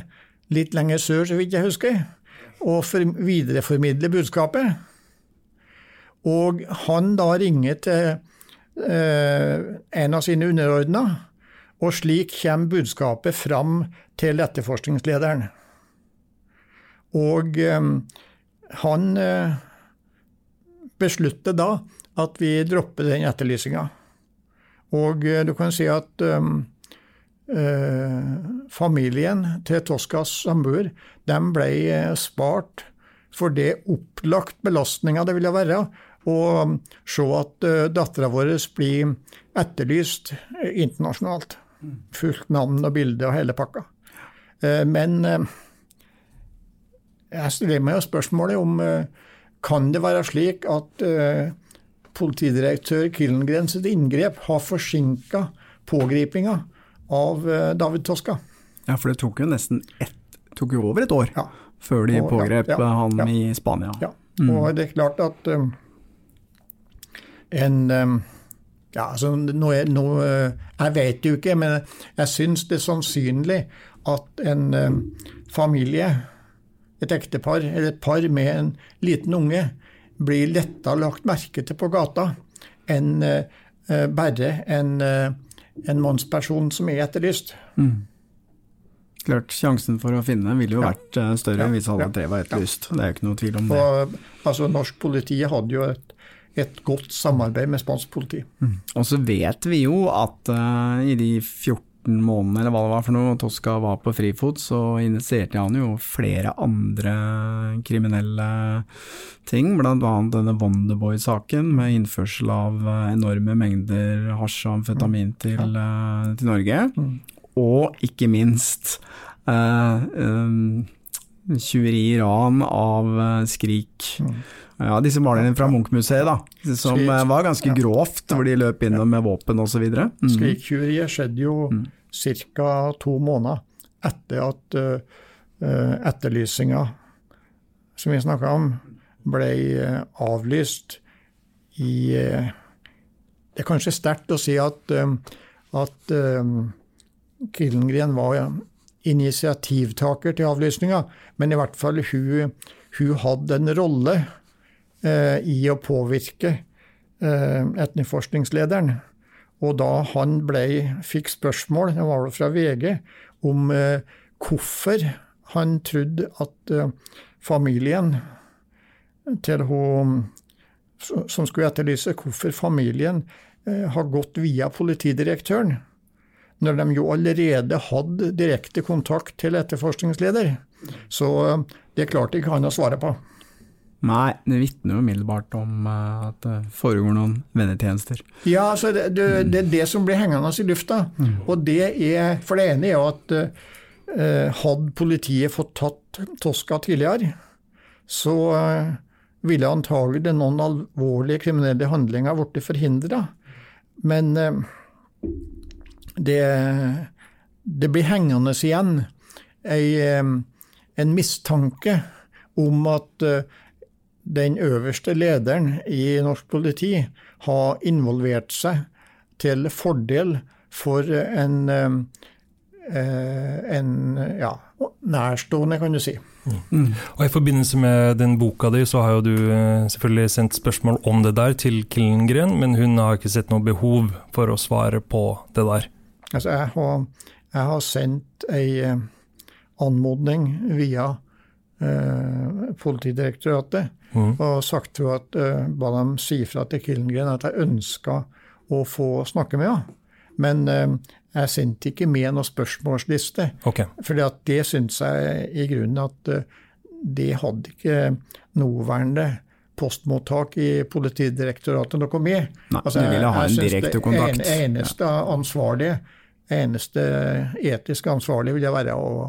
litt lenger sør, så vidt jeg husker, og videreformidler budskapet. Og han da ringer til eh, en av sine underordna, og slik kommer budskapet fram til etterforskningslederen. Og eh, han eh, beslutter da at vi dropper den etterlysinga. Og eh, du kan si at um, eh, familien til Toskas samboer, de ble spart for det opplagt belastninga det ville være og se at uh, dattera vår blir etterlyst eh, internasjonalt. Fullt navn og bilde og hele pakka. Uh, men uh, jeg stiller meg jo spørsmålet om kan det være slik at politidirektør Killengrens inngrep har forsinka pågripinga av David Toska? Ja, for det tok jo nesten ett, tok jo over et år ja. før de pågrep ja, ja, han i Spania. Ja, og det er klart at en ja, altså, nå, er, nå, Jeg vet jo ikke, men jeg syns det er sannsynlig at en familie, et ektepar eller et par med en liten unge, blir lettere lagt merke til på gata enn uh, bare en, uh, en mannsperson som er etterlyst. Mm. Klart, Sjansen for å finne ville jo ja. vært større ja. hvis alle tre var etterlyst. Det er jo ikke noe tvil om det. Og, altså, Norsk politi hadde jo et et godt samarbeid med spansk politi. Mm. Og så vet vi jo at uh, i de 14 månedene eller hva det var for noe Tosca var på frifot, så initierte han jo flere andre kriminelle ting, bl.a. denne Wonderboy-saken med innførsel av eh, enorme mengder hasj og amfetamin til, uh, til Norge. Mm. Og ikke minst eh tjuveri, ran av Skrik. Mm ja, disse malerne fra Munch-museet, da. Som eh, var ganske grovt, hvor de løp inn med våpen osv. Mm. Skriktjuveriet skjedde jo mm. Ca. to måneder etter at uh, etterlysinga som vi snakka om, ble uh, avlyst i Det er kanskje sterkt å si at, at Killengren var initiativtaker til avlysninga, men i hvert fall hun, hun hadde en rolle Eh, i å påvirke eh, etterforskningslederen. Og da han ble, fikk spørsmål, det var vel fra VG, om eh, hvorfor han trodde at familien til hun som skulle etterlyse hvorfor familien har gått via politidirektøren, når de jo allerede hadde direkte kontakt til etterforskningsleder. Så det klarte ikke han å svare på. Nei, det vitner jo umiddelbart om uh, at det foregår noen vennetjenester. Ja, altså det, det, det, er det som blir hengende i lufta. Mm. Og det er For det ene er jo at eh, hadde politiet fått tatt Toska tidligere, så eh, ville antagelig noen alvorlige kriminelle handlinger blitt forhindra. Men det, det, blir hengende igjen ei, en mistanke om at den øverste lederen i norsk politi har involvert seg til fordel for en, eh, en ja, nærstående, kan du si. Mm. Og I forbindelse med den boka di, så har jo du eh, selvfølgelig sendt spørsmål om det der til Killengren, men hun har ikke sett noe behov for å svare på det der? Altså, jeg har, jeg har sendt ei eh, anmodning via eh, Politidirektoratet Mm. Og sagt til henne at uh, ba dem si fra til Killengren at jeg ønska å få snakke med henne. Men uh, jeg sendte ikke med noen spørsmålsliste. Okay. For det syns jeg i grunnen at uh, det hadde ikke nåværende postmottak i Politidirektoratet noe med. Nei, altså, du ville ha en direkte kontakt. Det eneste ansvarlige, eneste etiske ansvarlige ville være å,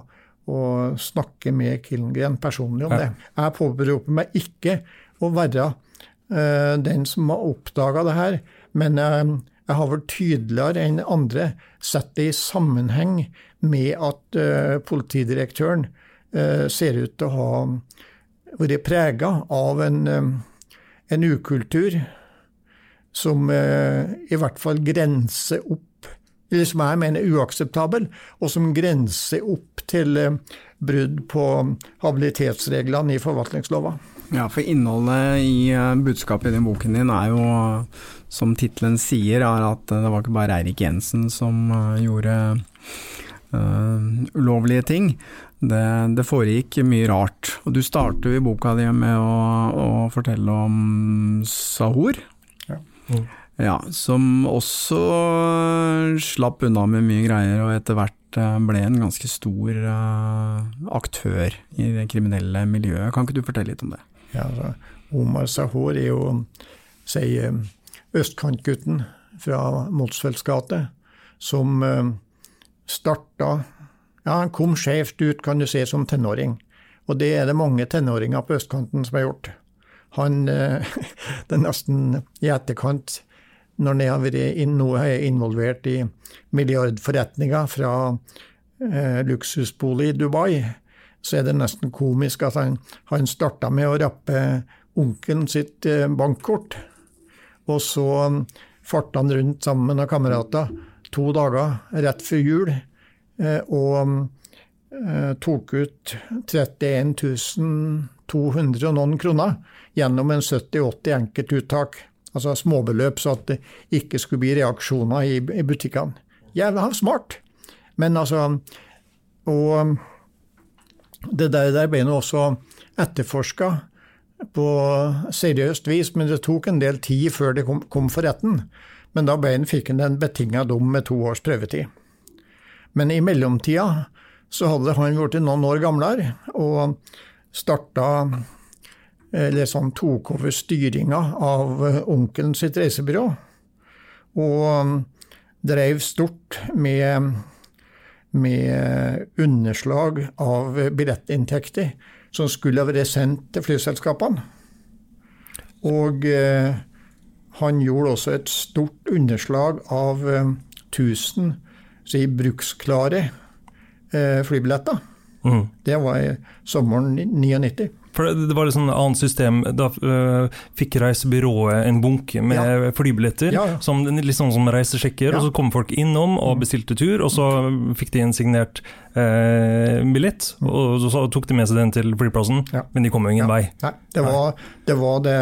å snakke med Killengren personlig om det. Jeg påberoper meg ikke å være uh, den som har oppdaga det her, men uh, jeg har vel tydeligere enn andre sett det i sammenheng med at uh, politidirektøren ser ut til å ha vært prega av en, en, ukultur som i hvert fall grenser opp som jeg mener uakseptabel, og som grenser opp til brudd på habilitetsreglene i forvaltningslova. Ja, for innholdet i uh, budskapet i den boken din er jo, som tittelen sier, er at det var ikke bare Eirik Jensen som gjorde uh, ulovlige ting. Det, det, foregikk mye rart. Og du starter i boka di med å, å fortelle om Sahor. Ja. Mm. Ja. Som også slapp unna med mye greier, og etter hvert ble en ganske stor aktør i det kriminelle miljøet. Kan ikke du fortelle litt om det? Ja, altså, Omar Sahor er jo si, østkantgutten fra Motsfelds gate, som starta Ja, han kom skjevt ut, kan du si, som tenåring. Og det er det mange tenåringer på østkanten som har gjort. Han Det er nesten i etterkant, når han har vært inn, nå er involvert i milliardforretninger fra eh, luksusbolig i Dubai, så er det nesten komisk at han, han starta med å rappe onkelen sitt eh, bankkort. Og så um, farta han rundt sammen med noen kamerater to dager rett før jul eh, og um, eh, tok ut 31 200 og noen kroner gjennom en 70-80 enkeltuttak. Altså småbeløp, så at det ikke skulle bli reaksjoner i, i butikkene. Jævla smart! Men altså Og um, det der, der ble nå også etterforska på seriøst vis, men det tok en del tid før det kom, kom for retten. Men da ble fikk han en betinga dom med to års prøvetid. Men i mellomtida så hadde han blitt noen år gamlere og starta eller sånn tok over styringa av onkelen sitt reisebyrå. Og drev stort med med underslag av billettinntekter som skulle ha vært sendt til flyselskapene. Og eh, han gjorde også et stort underslag av eh, 1000 si, bruksklare eh, flybilletter. Mm. Det var i sommeren 99. For det, var et sånn annet system. Da uh, fikk reisebyrået en bunke med ja. flybilletter, ja, ja. Som, litt sånn som reisesjekker. Og så kom folk innom og mm. bestilte tur, og så fikk de en signert uh, billett. Mm. Og så tok de med seg den til flyplassen, men de kom jo ingen vei. Nei, det var det, var det,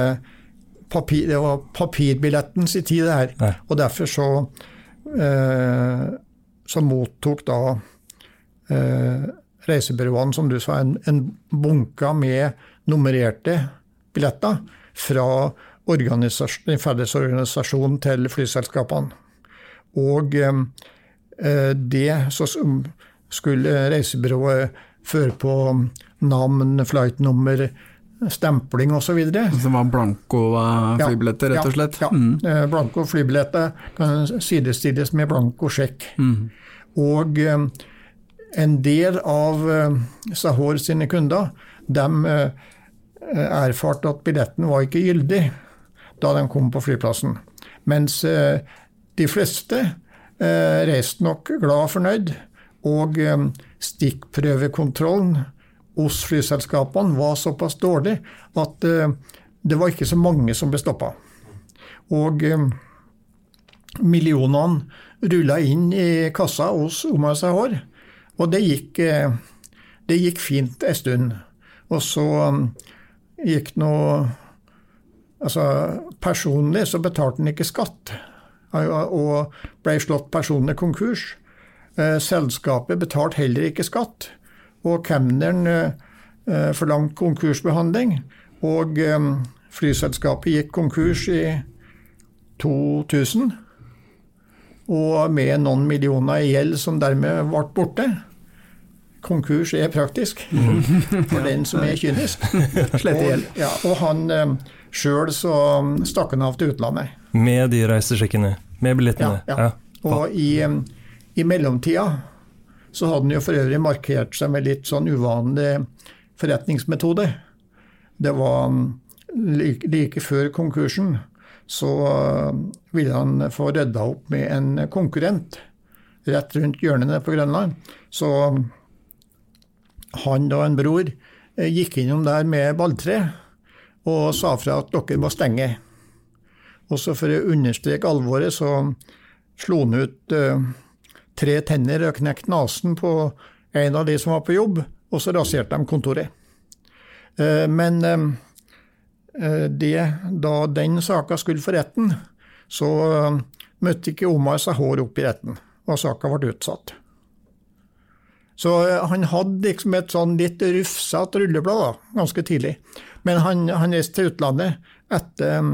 papir, det var papirbillettens i tid, det her. Og derfor så, uh, så mottok da reisebyråene, som du sa, en, en bunke med nummererte billetter fra den felles organisasjonen til flyselskapene. Og eh, det så skulle reisebyrået føre på navn, flightnummer, stempling osv. Så, så det var blanko eh, flybilletter, rett og slett? Ja. ja. Mm. Eh, blanko flybilletter kan sidestilles med blanko sjekk. Mm. Og eh, en del av uh, Sahor sine kunder de uh, erfarte at billetten var ikke gyldig da de kom på flyplassen. Mens uh, de fleste reiste nok glad og fornøyd. Og stikkprøvekontrollen hos flyselskapene var såpass dårlig at det var ikke så mange som ble stoppa. Og millionene rulla inn i kassa hos Omar Sahor. Og det gikk, eh, det gikk fint en stund. Og så um, gikk nå Altså, personlig så betalte han ikke skatt, og ble slått personlig konkurs. Eh, selskapet betalte heller ikke skatt, og kemneren eh, forlangte konkursbehandling. Og um, flyselskapet gikk konkurs i 2000, og med noen millioner i gjeld som dermed ble borte. Konkurs er praktisk for den som er kynisk. og, ja, og han eh, sjøl så stakk han av til utlandet. Med de reisesjekkene? Med billettene? Ja. ja. Og i, eh, i mellomtida så hadde han jo for øvrig markert seg med litt sånn uvanlig forretningsmetode. Det var like, like før konkursen så ville han få rydda opp med en konkurrent rett rundt hjørnene på Grønland. Så han og en bror eh, gikk innom der med balltre og sa fra at dere må stenge. Også for å understreke alvoret, så slo han ut tre tenner og knekte nesen på en av de som var på jobb, og så raserte de kontoret. Men det, da den saka skulle for retten, så møtte ikke Omar seg hår opp i retten, og saka ble utsatt. Så eh, han hadde liksom et sånn litt rufsete rulleblad da, ganske tidlig. Men han, han reiste til utlandet etter,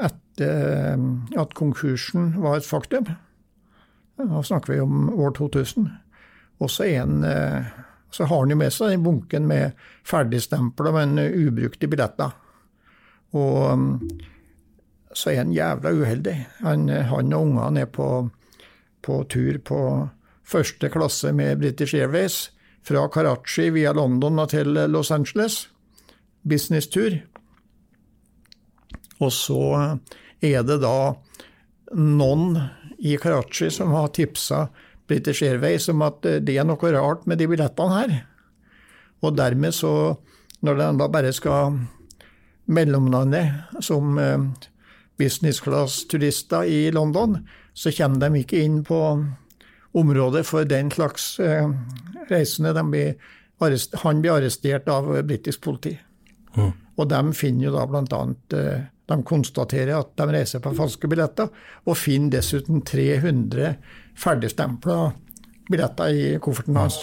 etter, at konkursen var et faktum. Da snakker vi om år 2000. Og eh, så har han jo med seg den bunken med ferdigstempla, men ubrukte billetter. Og så er han jævla uheldig. Han, han og ungene er på, på tur på første klasse med British Airways fra Karachi via London og til Los Angeles. Businesstur. Og så er det da noen i Karachi som har tipsa British Airways om at det er noe rart med de billettene her. Og dermed så, når de da bare skal mellomlande som eh, business class-turister i London, så kommer de ikke inn på området for den slags eh, reisende. Blir han blir arrestert av britisk politi. Mm. Og de finner jo da bl.a. Eh, de konstaterer at de reiser på falske billetter, og finner dessuten 300 ferdigstempla billetter i kofferten hans.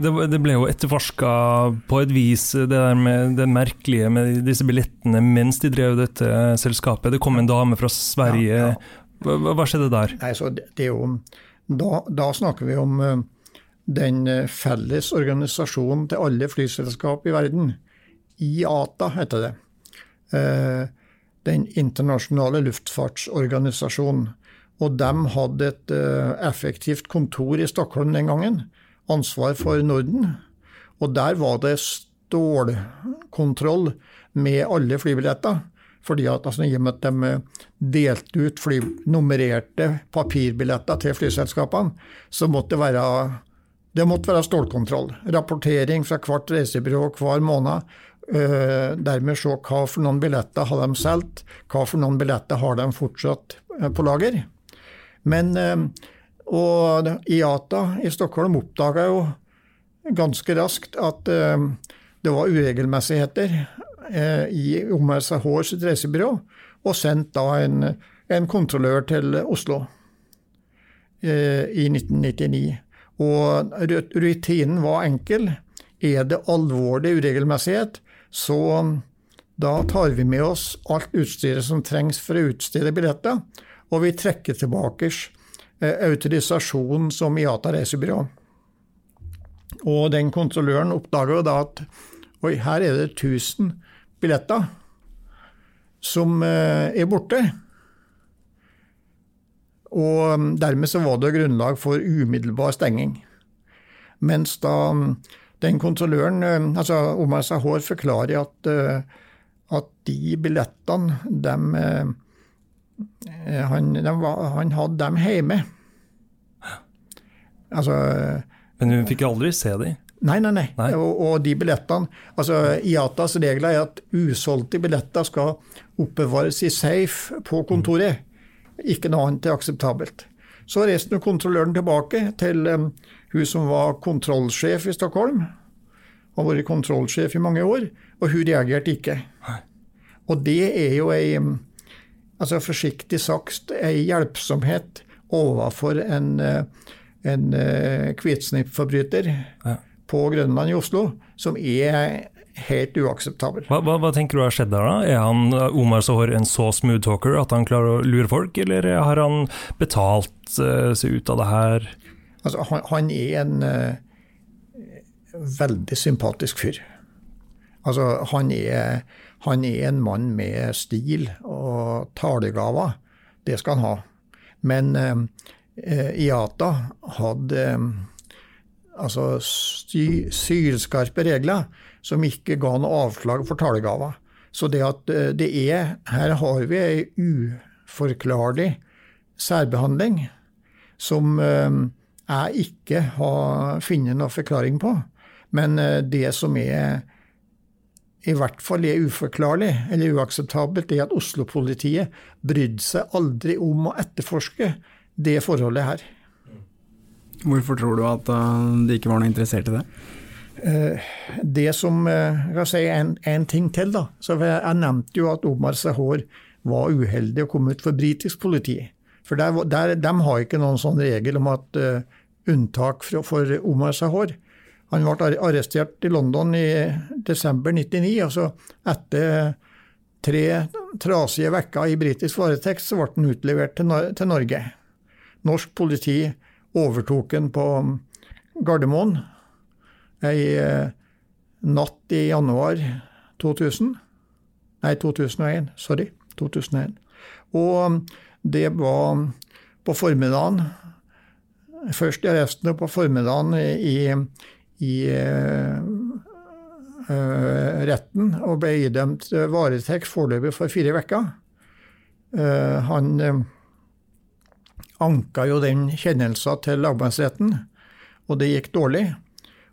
Det, det, ble jo etterforska på et vis, det der med det merkelige med disse billettene mens de drev dette selskapet. Det kom en dame fra Sverige. Hva, hva, skjedde der? Nei, det er jo, da, da, snakker vi om uh, den eh, felles organisasjonen til alle flyselskap i verden. IATA heter det. Den internasjonale luftfartsorganisasjonen. Og de hadde et effektivt kontor i Stockholm den gangen ansvar for Norden. Og der var det stålkontroll med alle flybilletter. Fordi at, altså, I og med at de eh, delte ut fly, nummererte papirbilletter til flyselskapene, så måtte det være, det måtte være stålkontroll. Rapportering fra hvert reisebyrå hver måned. Uh, dermed se hva for noen billetter har de solgt, hva for noen billetter har de fortsatt uh, på lager. Men uh, og IATA i Stockholm oppdaga jo ganske raskt at uh, det var uregelmessigheter uh, i OMSH sitt reisebyrå, og sendte da en, en, kontrollør til Oslo uh, i 1999. Og rutinen var enkel. Er det alvorlig uregelmessighet, så da tar vi med oss alt utstyret som trengs for å utstede billetter, og vi trekker tilbake Eh, autorisasjon som IATA reisebyrå. Og den kontrolløren oppdager da at oi, her er det 1000 billetter som eh, er borte. Og mm, dermed så var det grunnlag for umiddelbar stenging. Mens da mm, den kontrolløren, eh, altså Omar Sahor, forklarer at, at de billettene, Eh, han, var, han, hadde dem hjemme. Altså, Men hun fikk aldri se dem? Nei, nei, nei. Nei. Og, og de billettene altså IATAs regler er at usolgte billetter skal oppbevares i safe på kontoret. Ikke noe annet er akseptabelt. Så reiste kontrolløren tilbake til um, hun som var kontrollsjef i Stockholm. Har vært kontrollsjef i mange år, og hun reagerte ikke. Og det er jo ei altså forsiktig sagt ei hjelpsomhet overfor en, uh, en hvitsnippforbryter Ja. på Grønland i Oslo, som er helt uakseptabel. Hva, hva, hva tenker du har skjedd der, da? Er han Omar Sohor en så smooth talker at han klarer å lure folk, eller har han betalt uh, seg ut av det her? Altså, han, han er en uh, veldig sympatisk fyr. Altså, han er, han er en mann med stil og talegaver. Det skal han ha. Men eh, eh, IATA hadde eh, altså sy, sylskarpe regler som ikke ga noe avslag for talegaver. Så det at eh, det er Her har vi ei uforklarlig særbehandling som eh, jeg ikke har funnet noen forklaring på. Men det som er i hvert fall er uforklarlig eller uakseptabelt, er at Oslo-politiet brydde seg aldri om å etterforske det forholdet her. Hvorfor tror du at uh, de ikke var noe interessert i det? Det som eh, jeg si en, en ting til, da. Så jeg, jeg nevnte jo at Omar Sahor var uheldig og kom ut for britisk politi. For der, der, de har ikke noen sånn regel om at uh, unntak for, for Omar Sahor. Han ble arrestert i London i desember 99. altså Etter tre trasige uker i britisk varetekt, så ble han utlevert til, Norge. Norsk politi overtok han på Gardermoen ei eh, natt i januar 2000. Nei, 2001. Sorry. 2001. Og det var på formiddagen Først i arresten og på formiddagen i, i uh, uh, retten og ble idømt varetekt foreløpig for fire uker. Han anka jo den kjennelsen til lagmannsretten, og det gikk dårlig.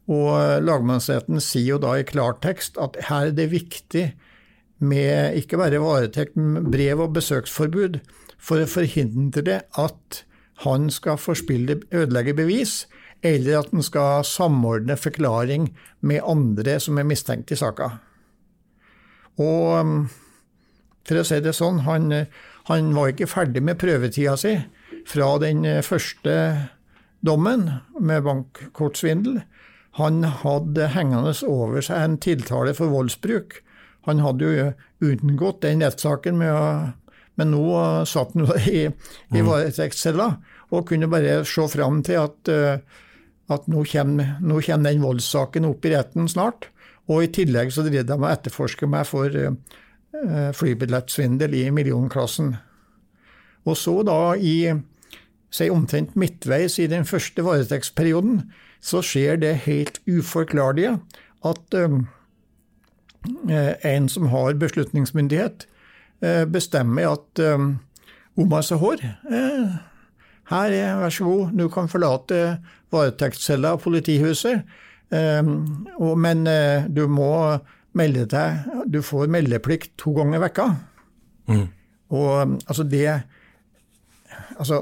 Og lagmannsretten sier jo da i klartekst at her er det viktig med ikke bare varetekt, men brev- og besøksforbud for å forhindre at han skal forspille, ødelegge bevis, eller at han skal samordne forklaring med andre som er mistenkt i saka. Og for å si det sånn, han, han var ikke ferdig med prøvetida si fra den første dommen med bankkortsvindel. Han hadde hengende over seg en tiltale for voldsbruk. Han hadde jo unngått den rettssaken, men nå satt han i, i varetektscella og kunne bare se fram til at, at nå, kommer, nå, kommer, den voldssaken opp i retten snart. Og i tillegg så driver de og etterforsker meg for flybillettsvindel i millionklassen. Og så da i si omtrent midtveis i den første varetektsperioden, så skjer det helt uforklarlige at um, en som har beslutningsmyndighet, uh, bestemmer at um, Omar Sahor uh, her er, vær så god, du kan forlate varetektscella og politihuset, og, men uh, du må melde deg Du får meldeplikt to ganger i vekka. Mm. Og altså det altså,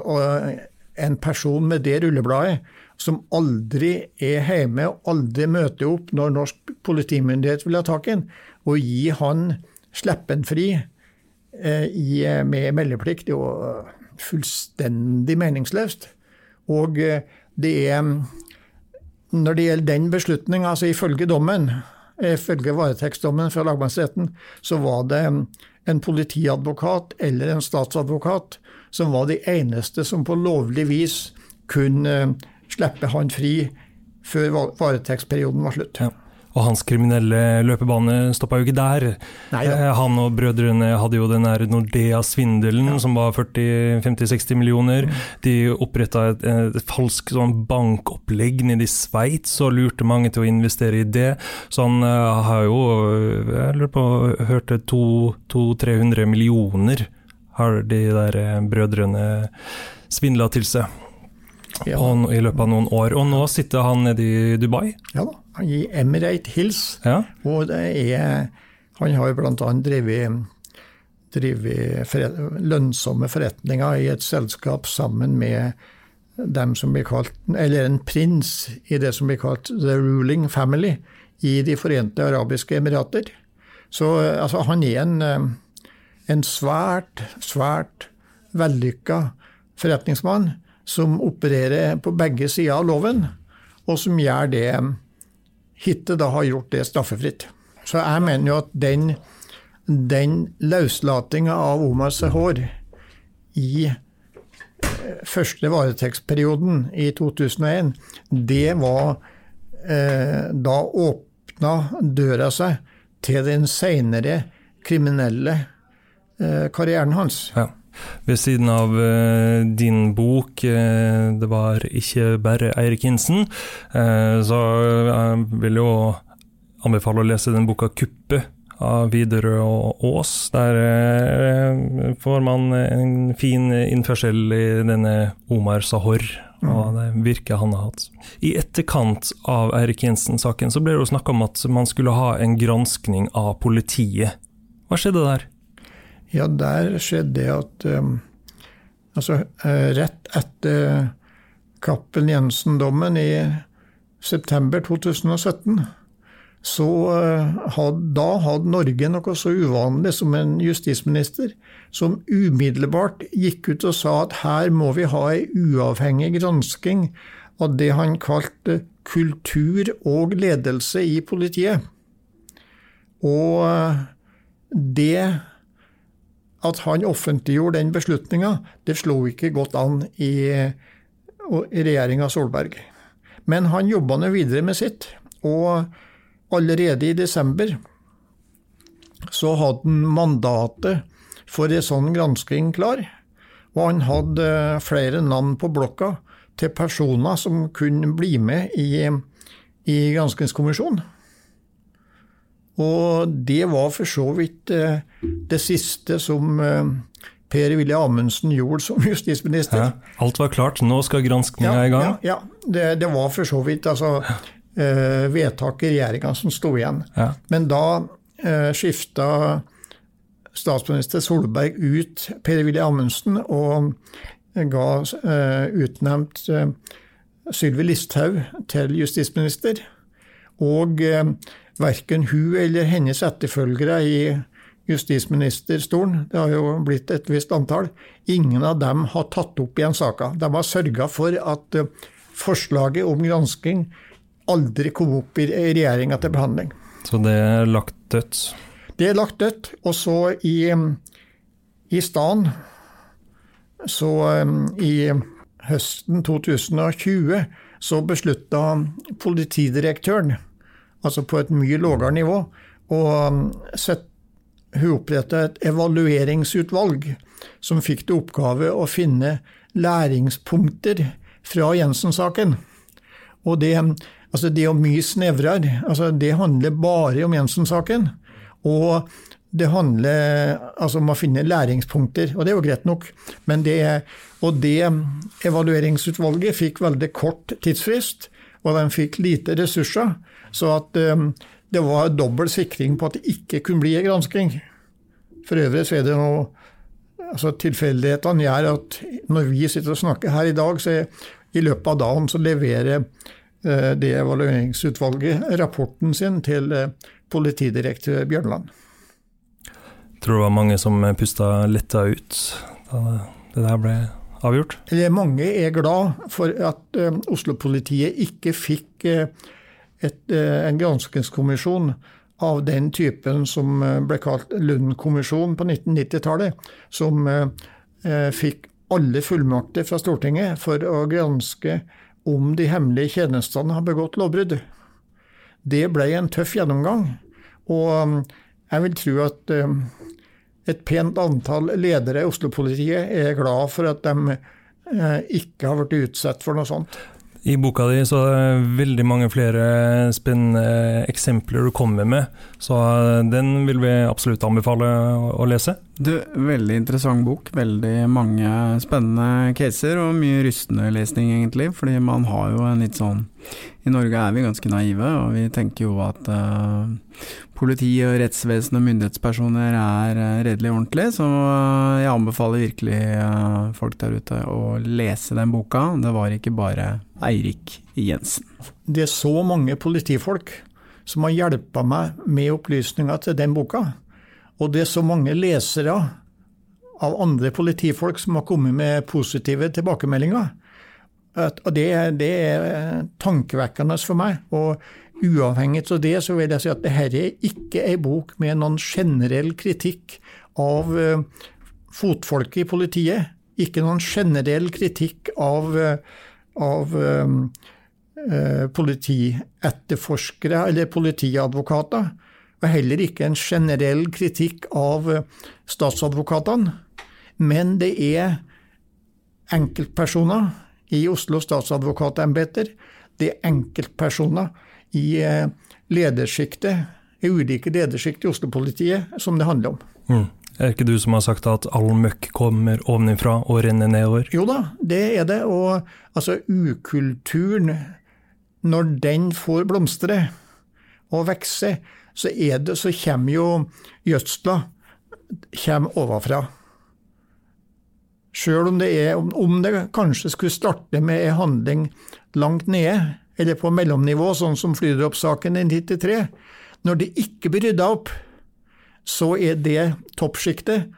En person med det rullebladet som aldri er hjemme og aldri møter opp når norsk politimyndighet vil ha tak i ham, og gi han slippe han fri eh, i, med meldeplikt, det er jo fullstendig meningsløst. Og eh, det er Når det gjelder den beslutninga, altså ifølge dommen, ifølge varetektsdommen fra lagmannsretten, så var det en politiadvokat eller en statsadvokat som var de eneste som på lovlig vis kunne slippe han fri før varetektsperioden var slutt. Ja. Og hans kriminelle løpebane stoppa jo ikke der. Neida. Han og brødrene hadde jo den der Nordea-svindelen ja. som var 40-50-60 millioner. Mm. De oppretta et, et falskt sånn bankopplegg nede i Sveits og lurte mange til å investere i det. Så han uh, har jo, jeg lurer på, hørte 200-300 millioner har de der brødrene svindla til seg. Ja. Og, I løpet av noen år. Og nå sitter han nede i Dubai? Ja da, i Emirate Hills. Ja. Og det er, han har bl.a. drevet, drevet forret, lønnsomme forretninger i et selskap sammen med dem som blir kalt, eller en prins i det som blir kalt the ruling family i De forente arabiske emirater. Så altså, han er en, en svært, svært vellykka forretningsmann som opererer på begge sider av loven, og som gjør det hittil da har gjort det straffefritt. Så jeg mener jo at den, den løslatinga av Omar Sehor i eh, første varetektsperioden i 2001, det var eh, Da åpna døra seg til den seinere kriminelle eh, karrieren hans. Ja. Ved siden av uh, din bok uh, 'Det var ikke bare Eirik Hinsen', uh, så jeg vil jo anbefale å lese den boka 'Kuppet' av Widerøe og Aas. Der får man en fin innførsel i denne Omar Sahor og mm. det virket han har hatt. I etterkant av Eirik Jensen-saken så ble det jo snakka om at man skulle ha en granskning av politiet. Hva skjedde der? Ja, der skjedde det at um, Altså, uh, rett etter Cappelen Jensen-dommen i september 2017, så uh, had, da hadde Norge noe så uvanlig som en justisminister som umiddelbart gikk ut og sa at her må vi ha ei uavhengig gransking av det han kalte kultur og ledelse i politiet. Og uh, det at han offentliggjorde den beslutninga, det slo ikke godt an i, i regjeringa Solberg. Men han jobba nå videre med sitt, og allerede i desember så hadde han mandatet for en sånn gransking klar. Og han hadde flere navn på blokka til personer som kunne bli med i, i granskingskommisjonen. Og det var for så vidt eh, det siste som eh, Per-Willy Amundsen gjorde som justisminister. Ja, alt var klart, nå skal granskninga ja, i gang? Ja, ja. Det, det, var for så vidt altså, eh, vedtaket i regjeringa som sto igjen. Men da eh, skifta statsminister Solberg ut Per-Willy Amundsen og ga eh, utnevnt eh, Sylvi Listhaug til justisminister. Og eh, verken hun eller hennes etterfølgere i justisministerstolen, det har jo blitt et visst antall, ingen av dem har tatt opp igjen saka. De har sørga for at eh, forslaget om gransking aldri kom opp i regjeringa til behandling. Så det er lagt dødt? Det er lagt dødt. Og så i, i stedet, så eh, i høsten 2020, så beslutta politidirektøren altså på et mye lavere nivå. å um, sett, hun oppretta et evalueringsutvalg som fikk til oppgave å finne læringspunkter fra Jensen-saken. Og det, altså det er mye snevrere. Altså det handler bare om Jensen-saken. Og det handler altså om å finne læringspunkter, og det er jo greit nok. Men det, og det evalueringsutvalget fikk veldig kort tidsfrist, og de fikk lite ressurser. Så at um, det var dobbel sikring på at det ikke kunne bli en gransking. For øvrig så er det noe altså Tilfeldighetene gjør at når vi sitter og snakker her i dag, så i løpet av dagen så leverer uh, det evalueringsutvalget rapporten sin til uh, politidirektør Bjørnland. Tror du det var mange som pusta letta ut da det der ble avgjort? Mange er glad for at uh, Oslo-politiet ikke fikk uh, et, eh, en granskingskommisjon av den typen som eh, ble kalt Lund-kommisjonen på 1990-tallet, som eh, fikk alle fullmakter fra Stortinget for å granske om de hemmelige tjenestene har begått lovbrudd. Det ble en tøff gjennomgang, og jeg vil tro at et pent antall ledere i Oslo-politiet er glad for at de ikke har blitt utsatt for noe sånt. I boka di så er det veldig mange flere spennende eksempler du kommer med, så den vil vi absolutt anbefale å lese. Du, veldig interessant bok. Veldig mange spennende caser, og mye rystende lesning, egentlig. Fordi man har jo en litt sånn I Norge er vi ganske naive, og vi tenker jo at uh, politi og rettsvesen og myndighetspersoner er uh, redelig ordentlig, så jeg anbefaler virkelig folk der ute å lese den boka. Det var ikke bare Eirik Jensen. Det er så mange politifolk som har hjelpa meg med opplysninger til den boka. Og det er så mange lesere av andre politifolk som har kommet med positive tilbakemeldinger. Og det, det er tankevekkende for meg. Og uavhengig av det, så vil jeg si at dette er ikke ei bok med noen generell kritikk av eh, fotfolket i politiet. Ikke noen generell kritikk av, eh, av um, politietterforskere eller politiadvokater og heller ikke en generell kritikk av statsadvokatene. Men det er enkeltpersoner i Oslo statsadvokatembeter, det er enkeltpersoner i eh, ledersjiktet, i ulike ledersjikt i Oslo-politiet, som det handler om. Mm. Er det ikke du som har sagt at all møkk kommer ovenifra og renner nedover? Jo da, det er det. Og altså, ukulturen, når den får blomstre og vokse, så, det, så kommer jo gjødsla kommer ovenfra. Sjøl om, om, det kanskje skulle starte med en handling langt nede, eller på mellomnivå, sånn som flydroppsaken i 93, når det ikke blir rydda opp, så er det toppsjiktet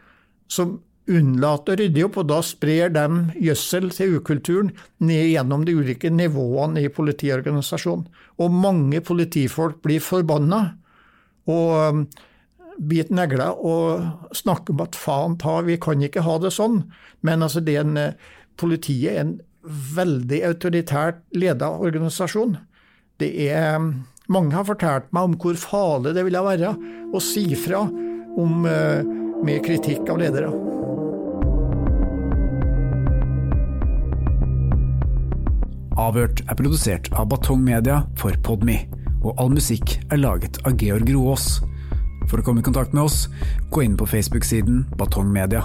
som unnlater å rydde opp, og da sprer de gjødsel til ukulturen ned gjennom de ulike nivåene i politiorganisasjonen. Og mange politifolk blir forbanna og biter bite negler og snakker om at faen ta, vi kan ikke ha det sånn. Men altså det er en, eh, politiet er en veldig autoritært leda organisasjon. Det er um, Mange har fortalt meg om hvor farlig det ville være å si fra om, uh, med kritikk av ledere. Avhørt er produsert av Batong Media for Podme, og all musikk er laget av Georg Roaas. For å komme i kontakt med oss, gå inn på Facebook-siden Batong Media.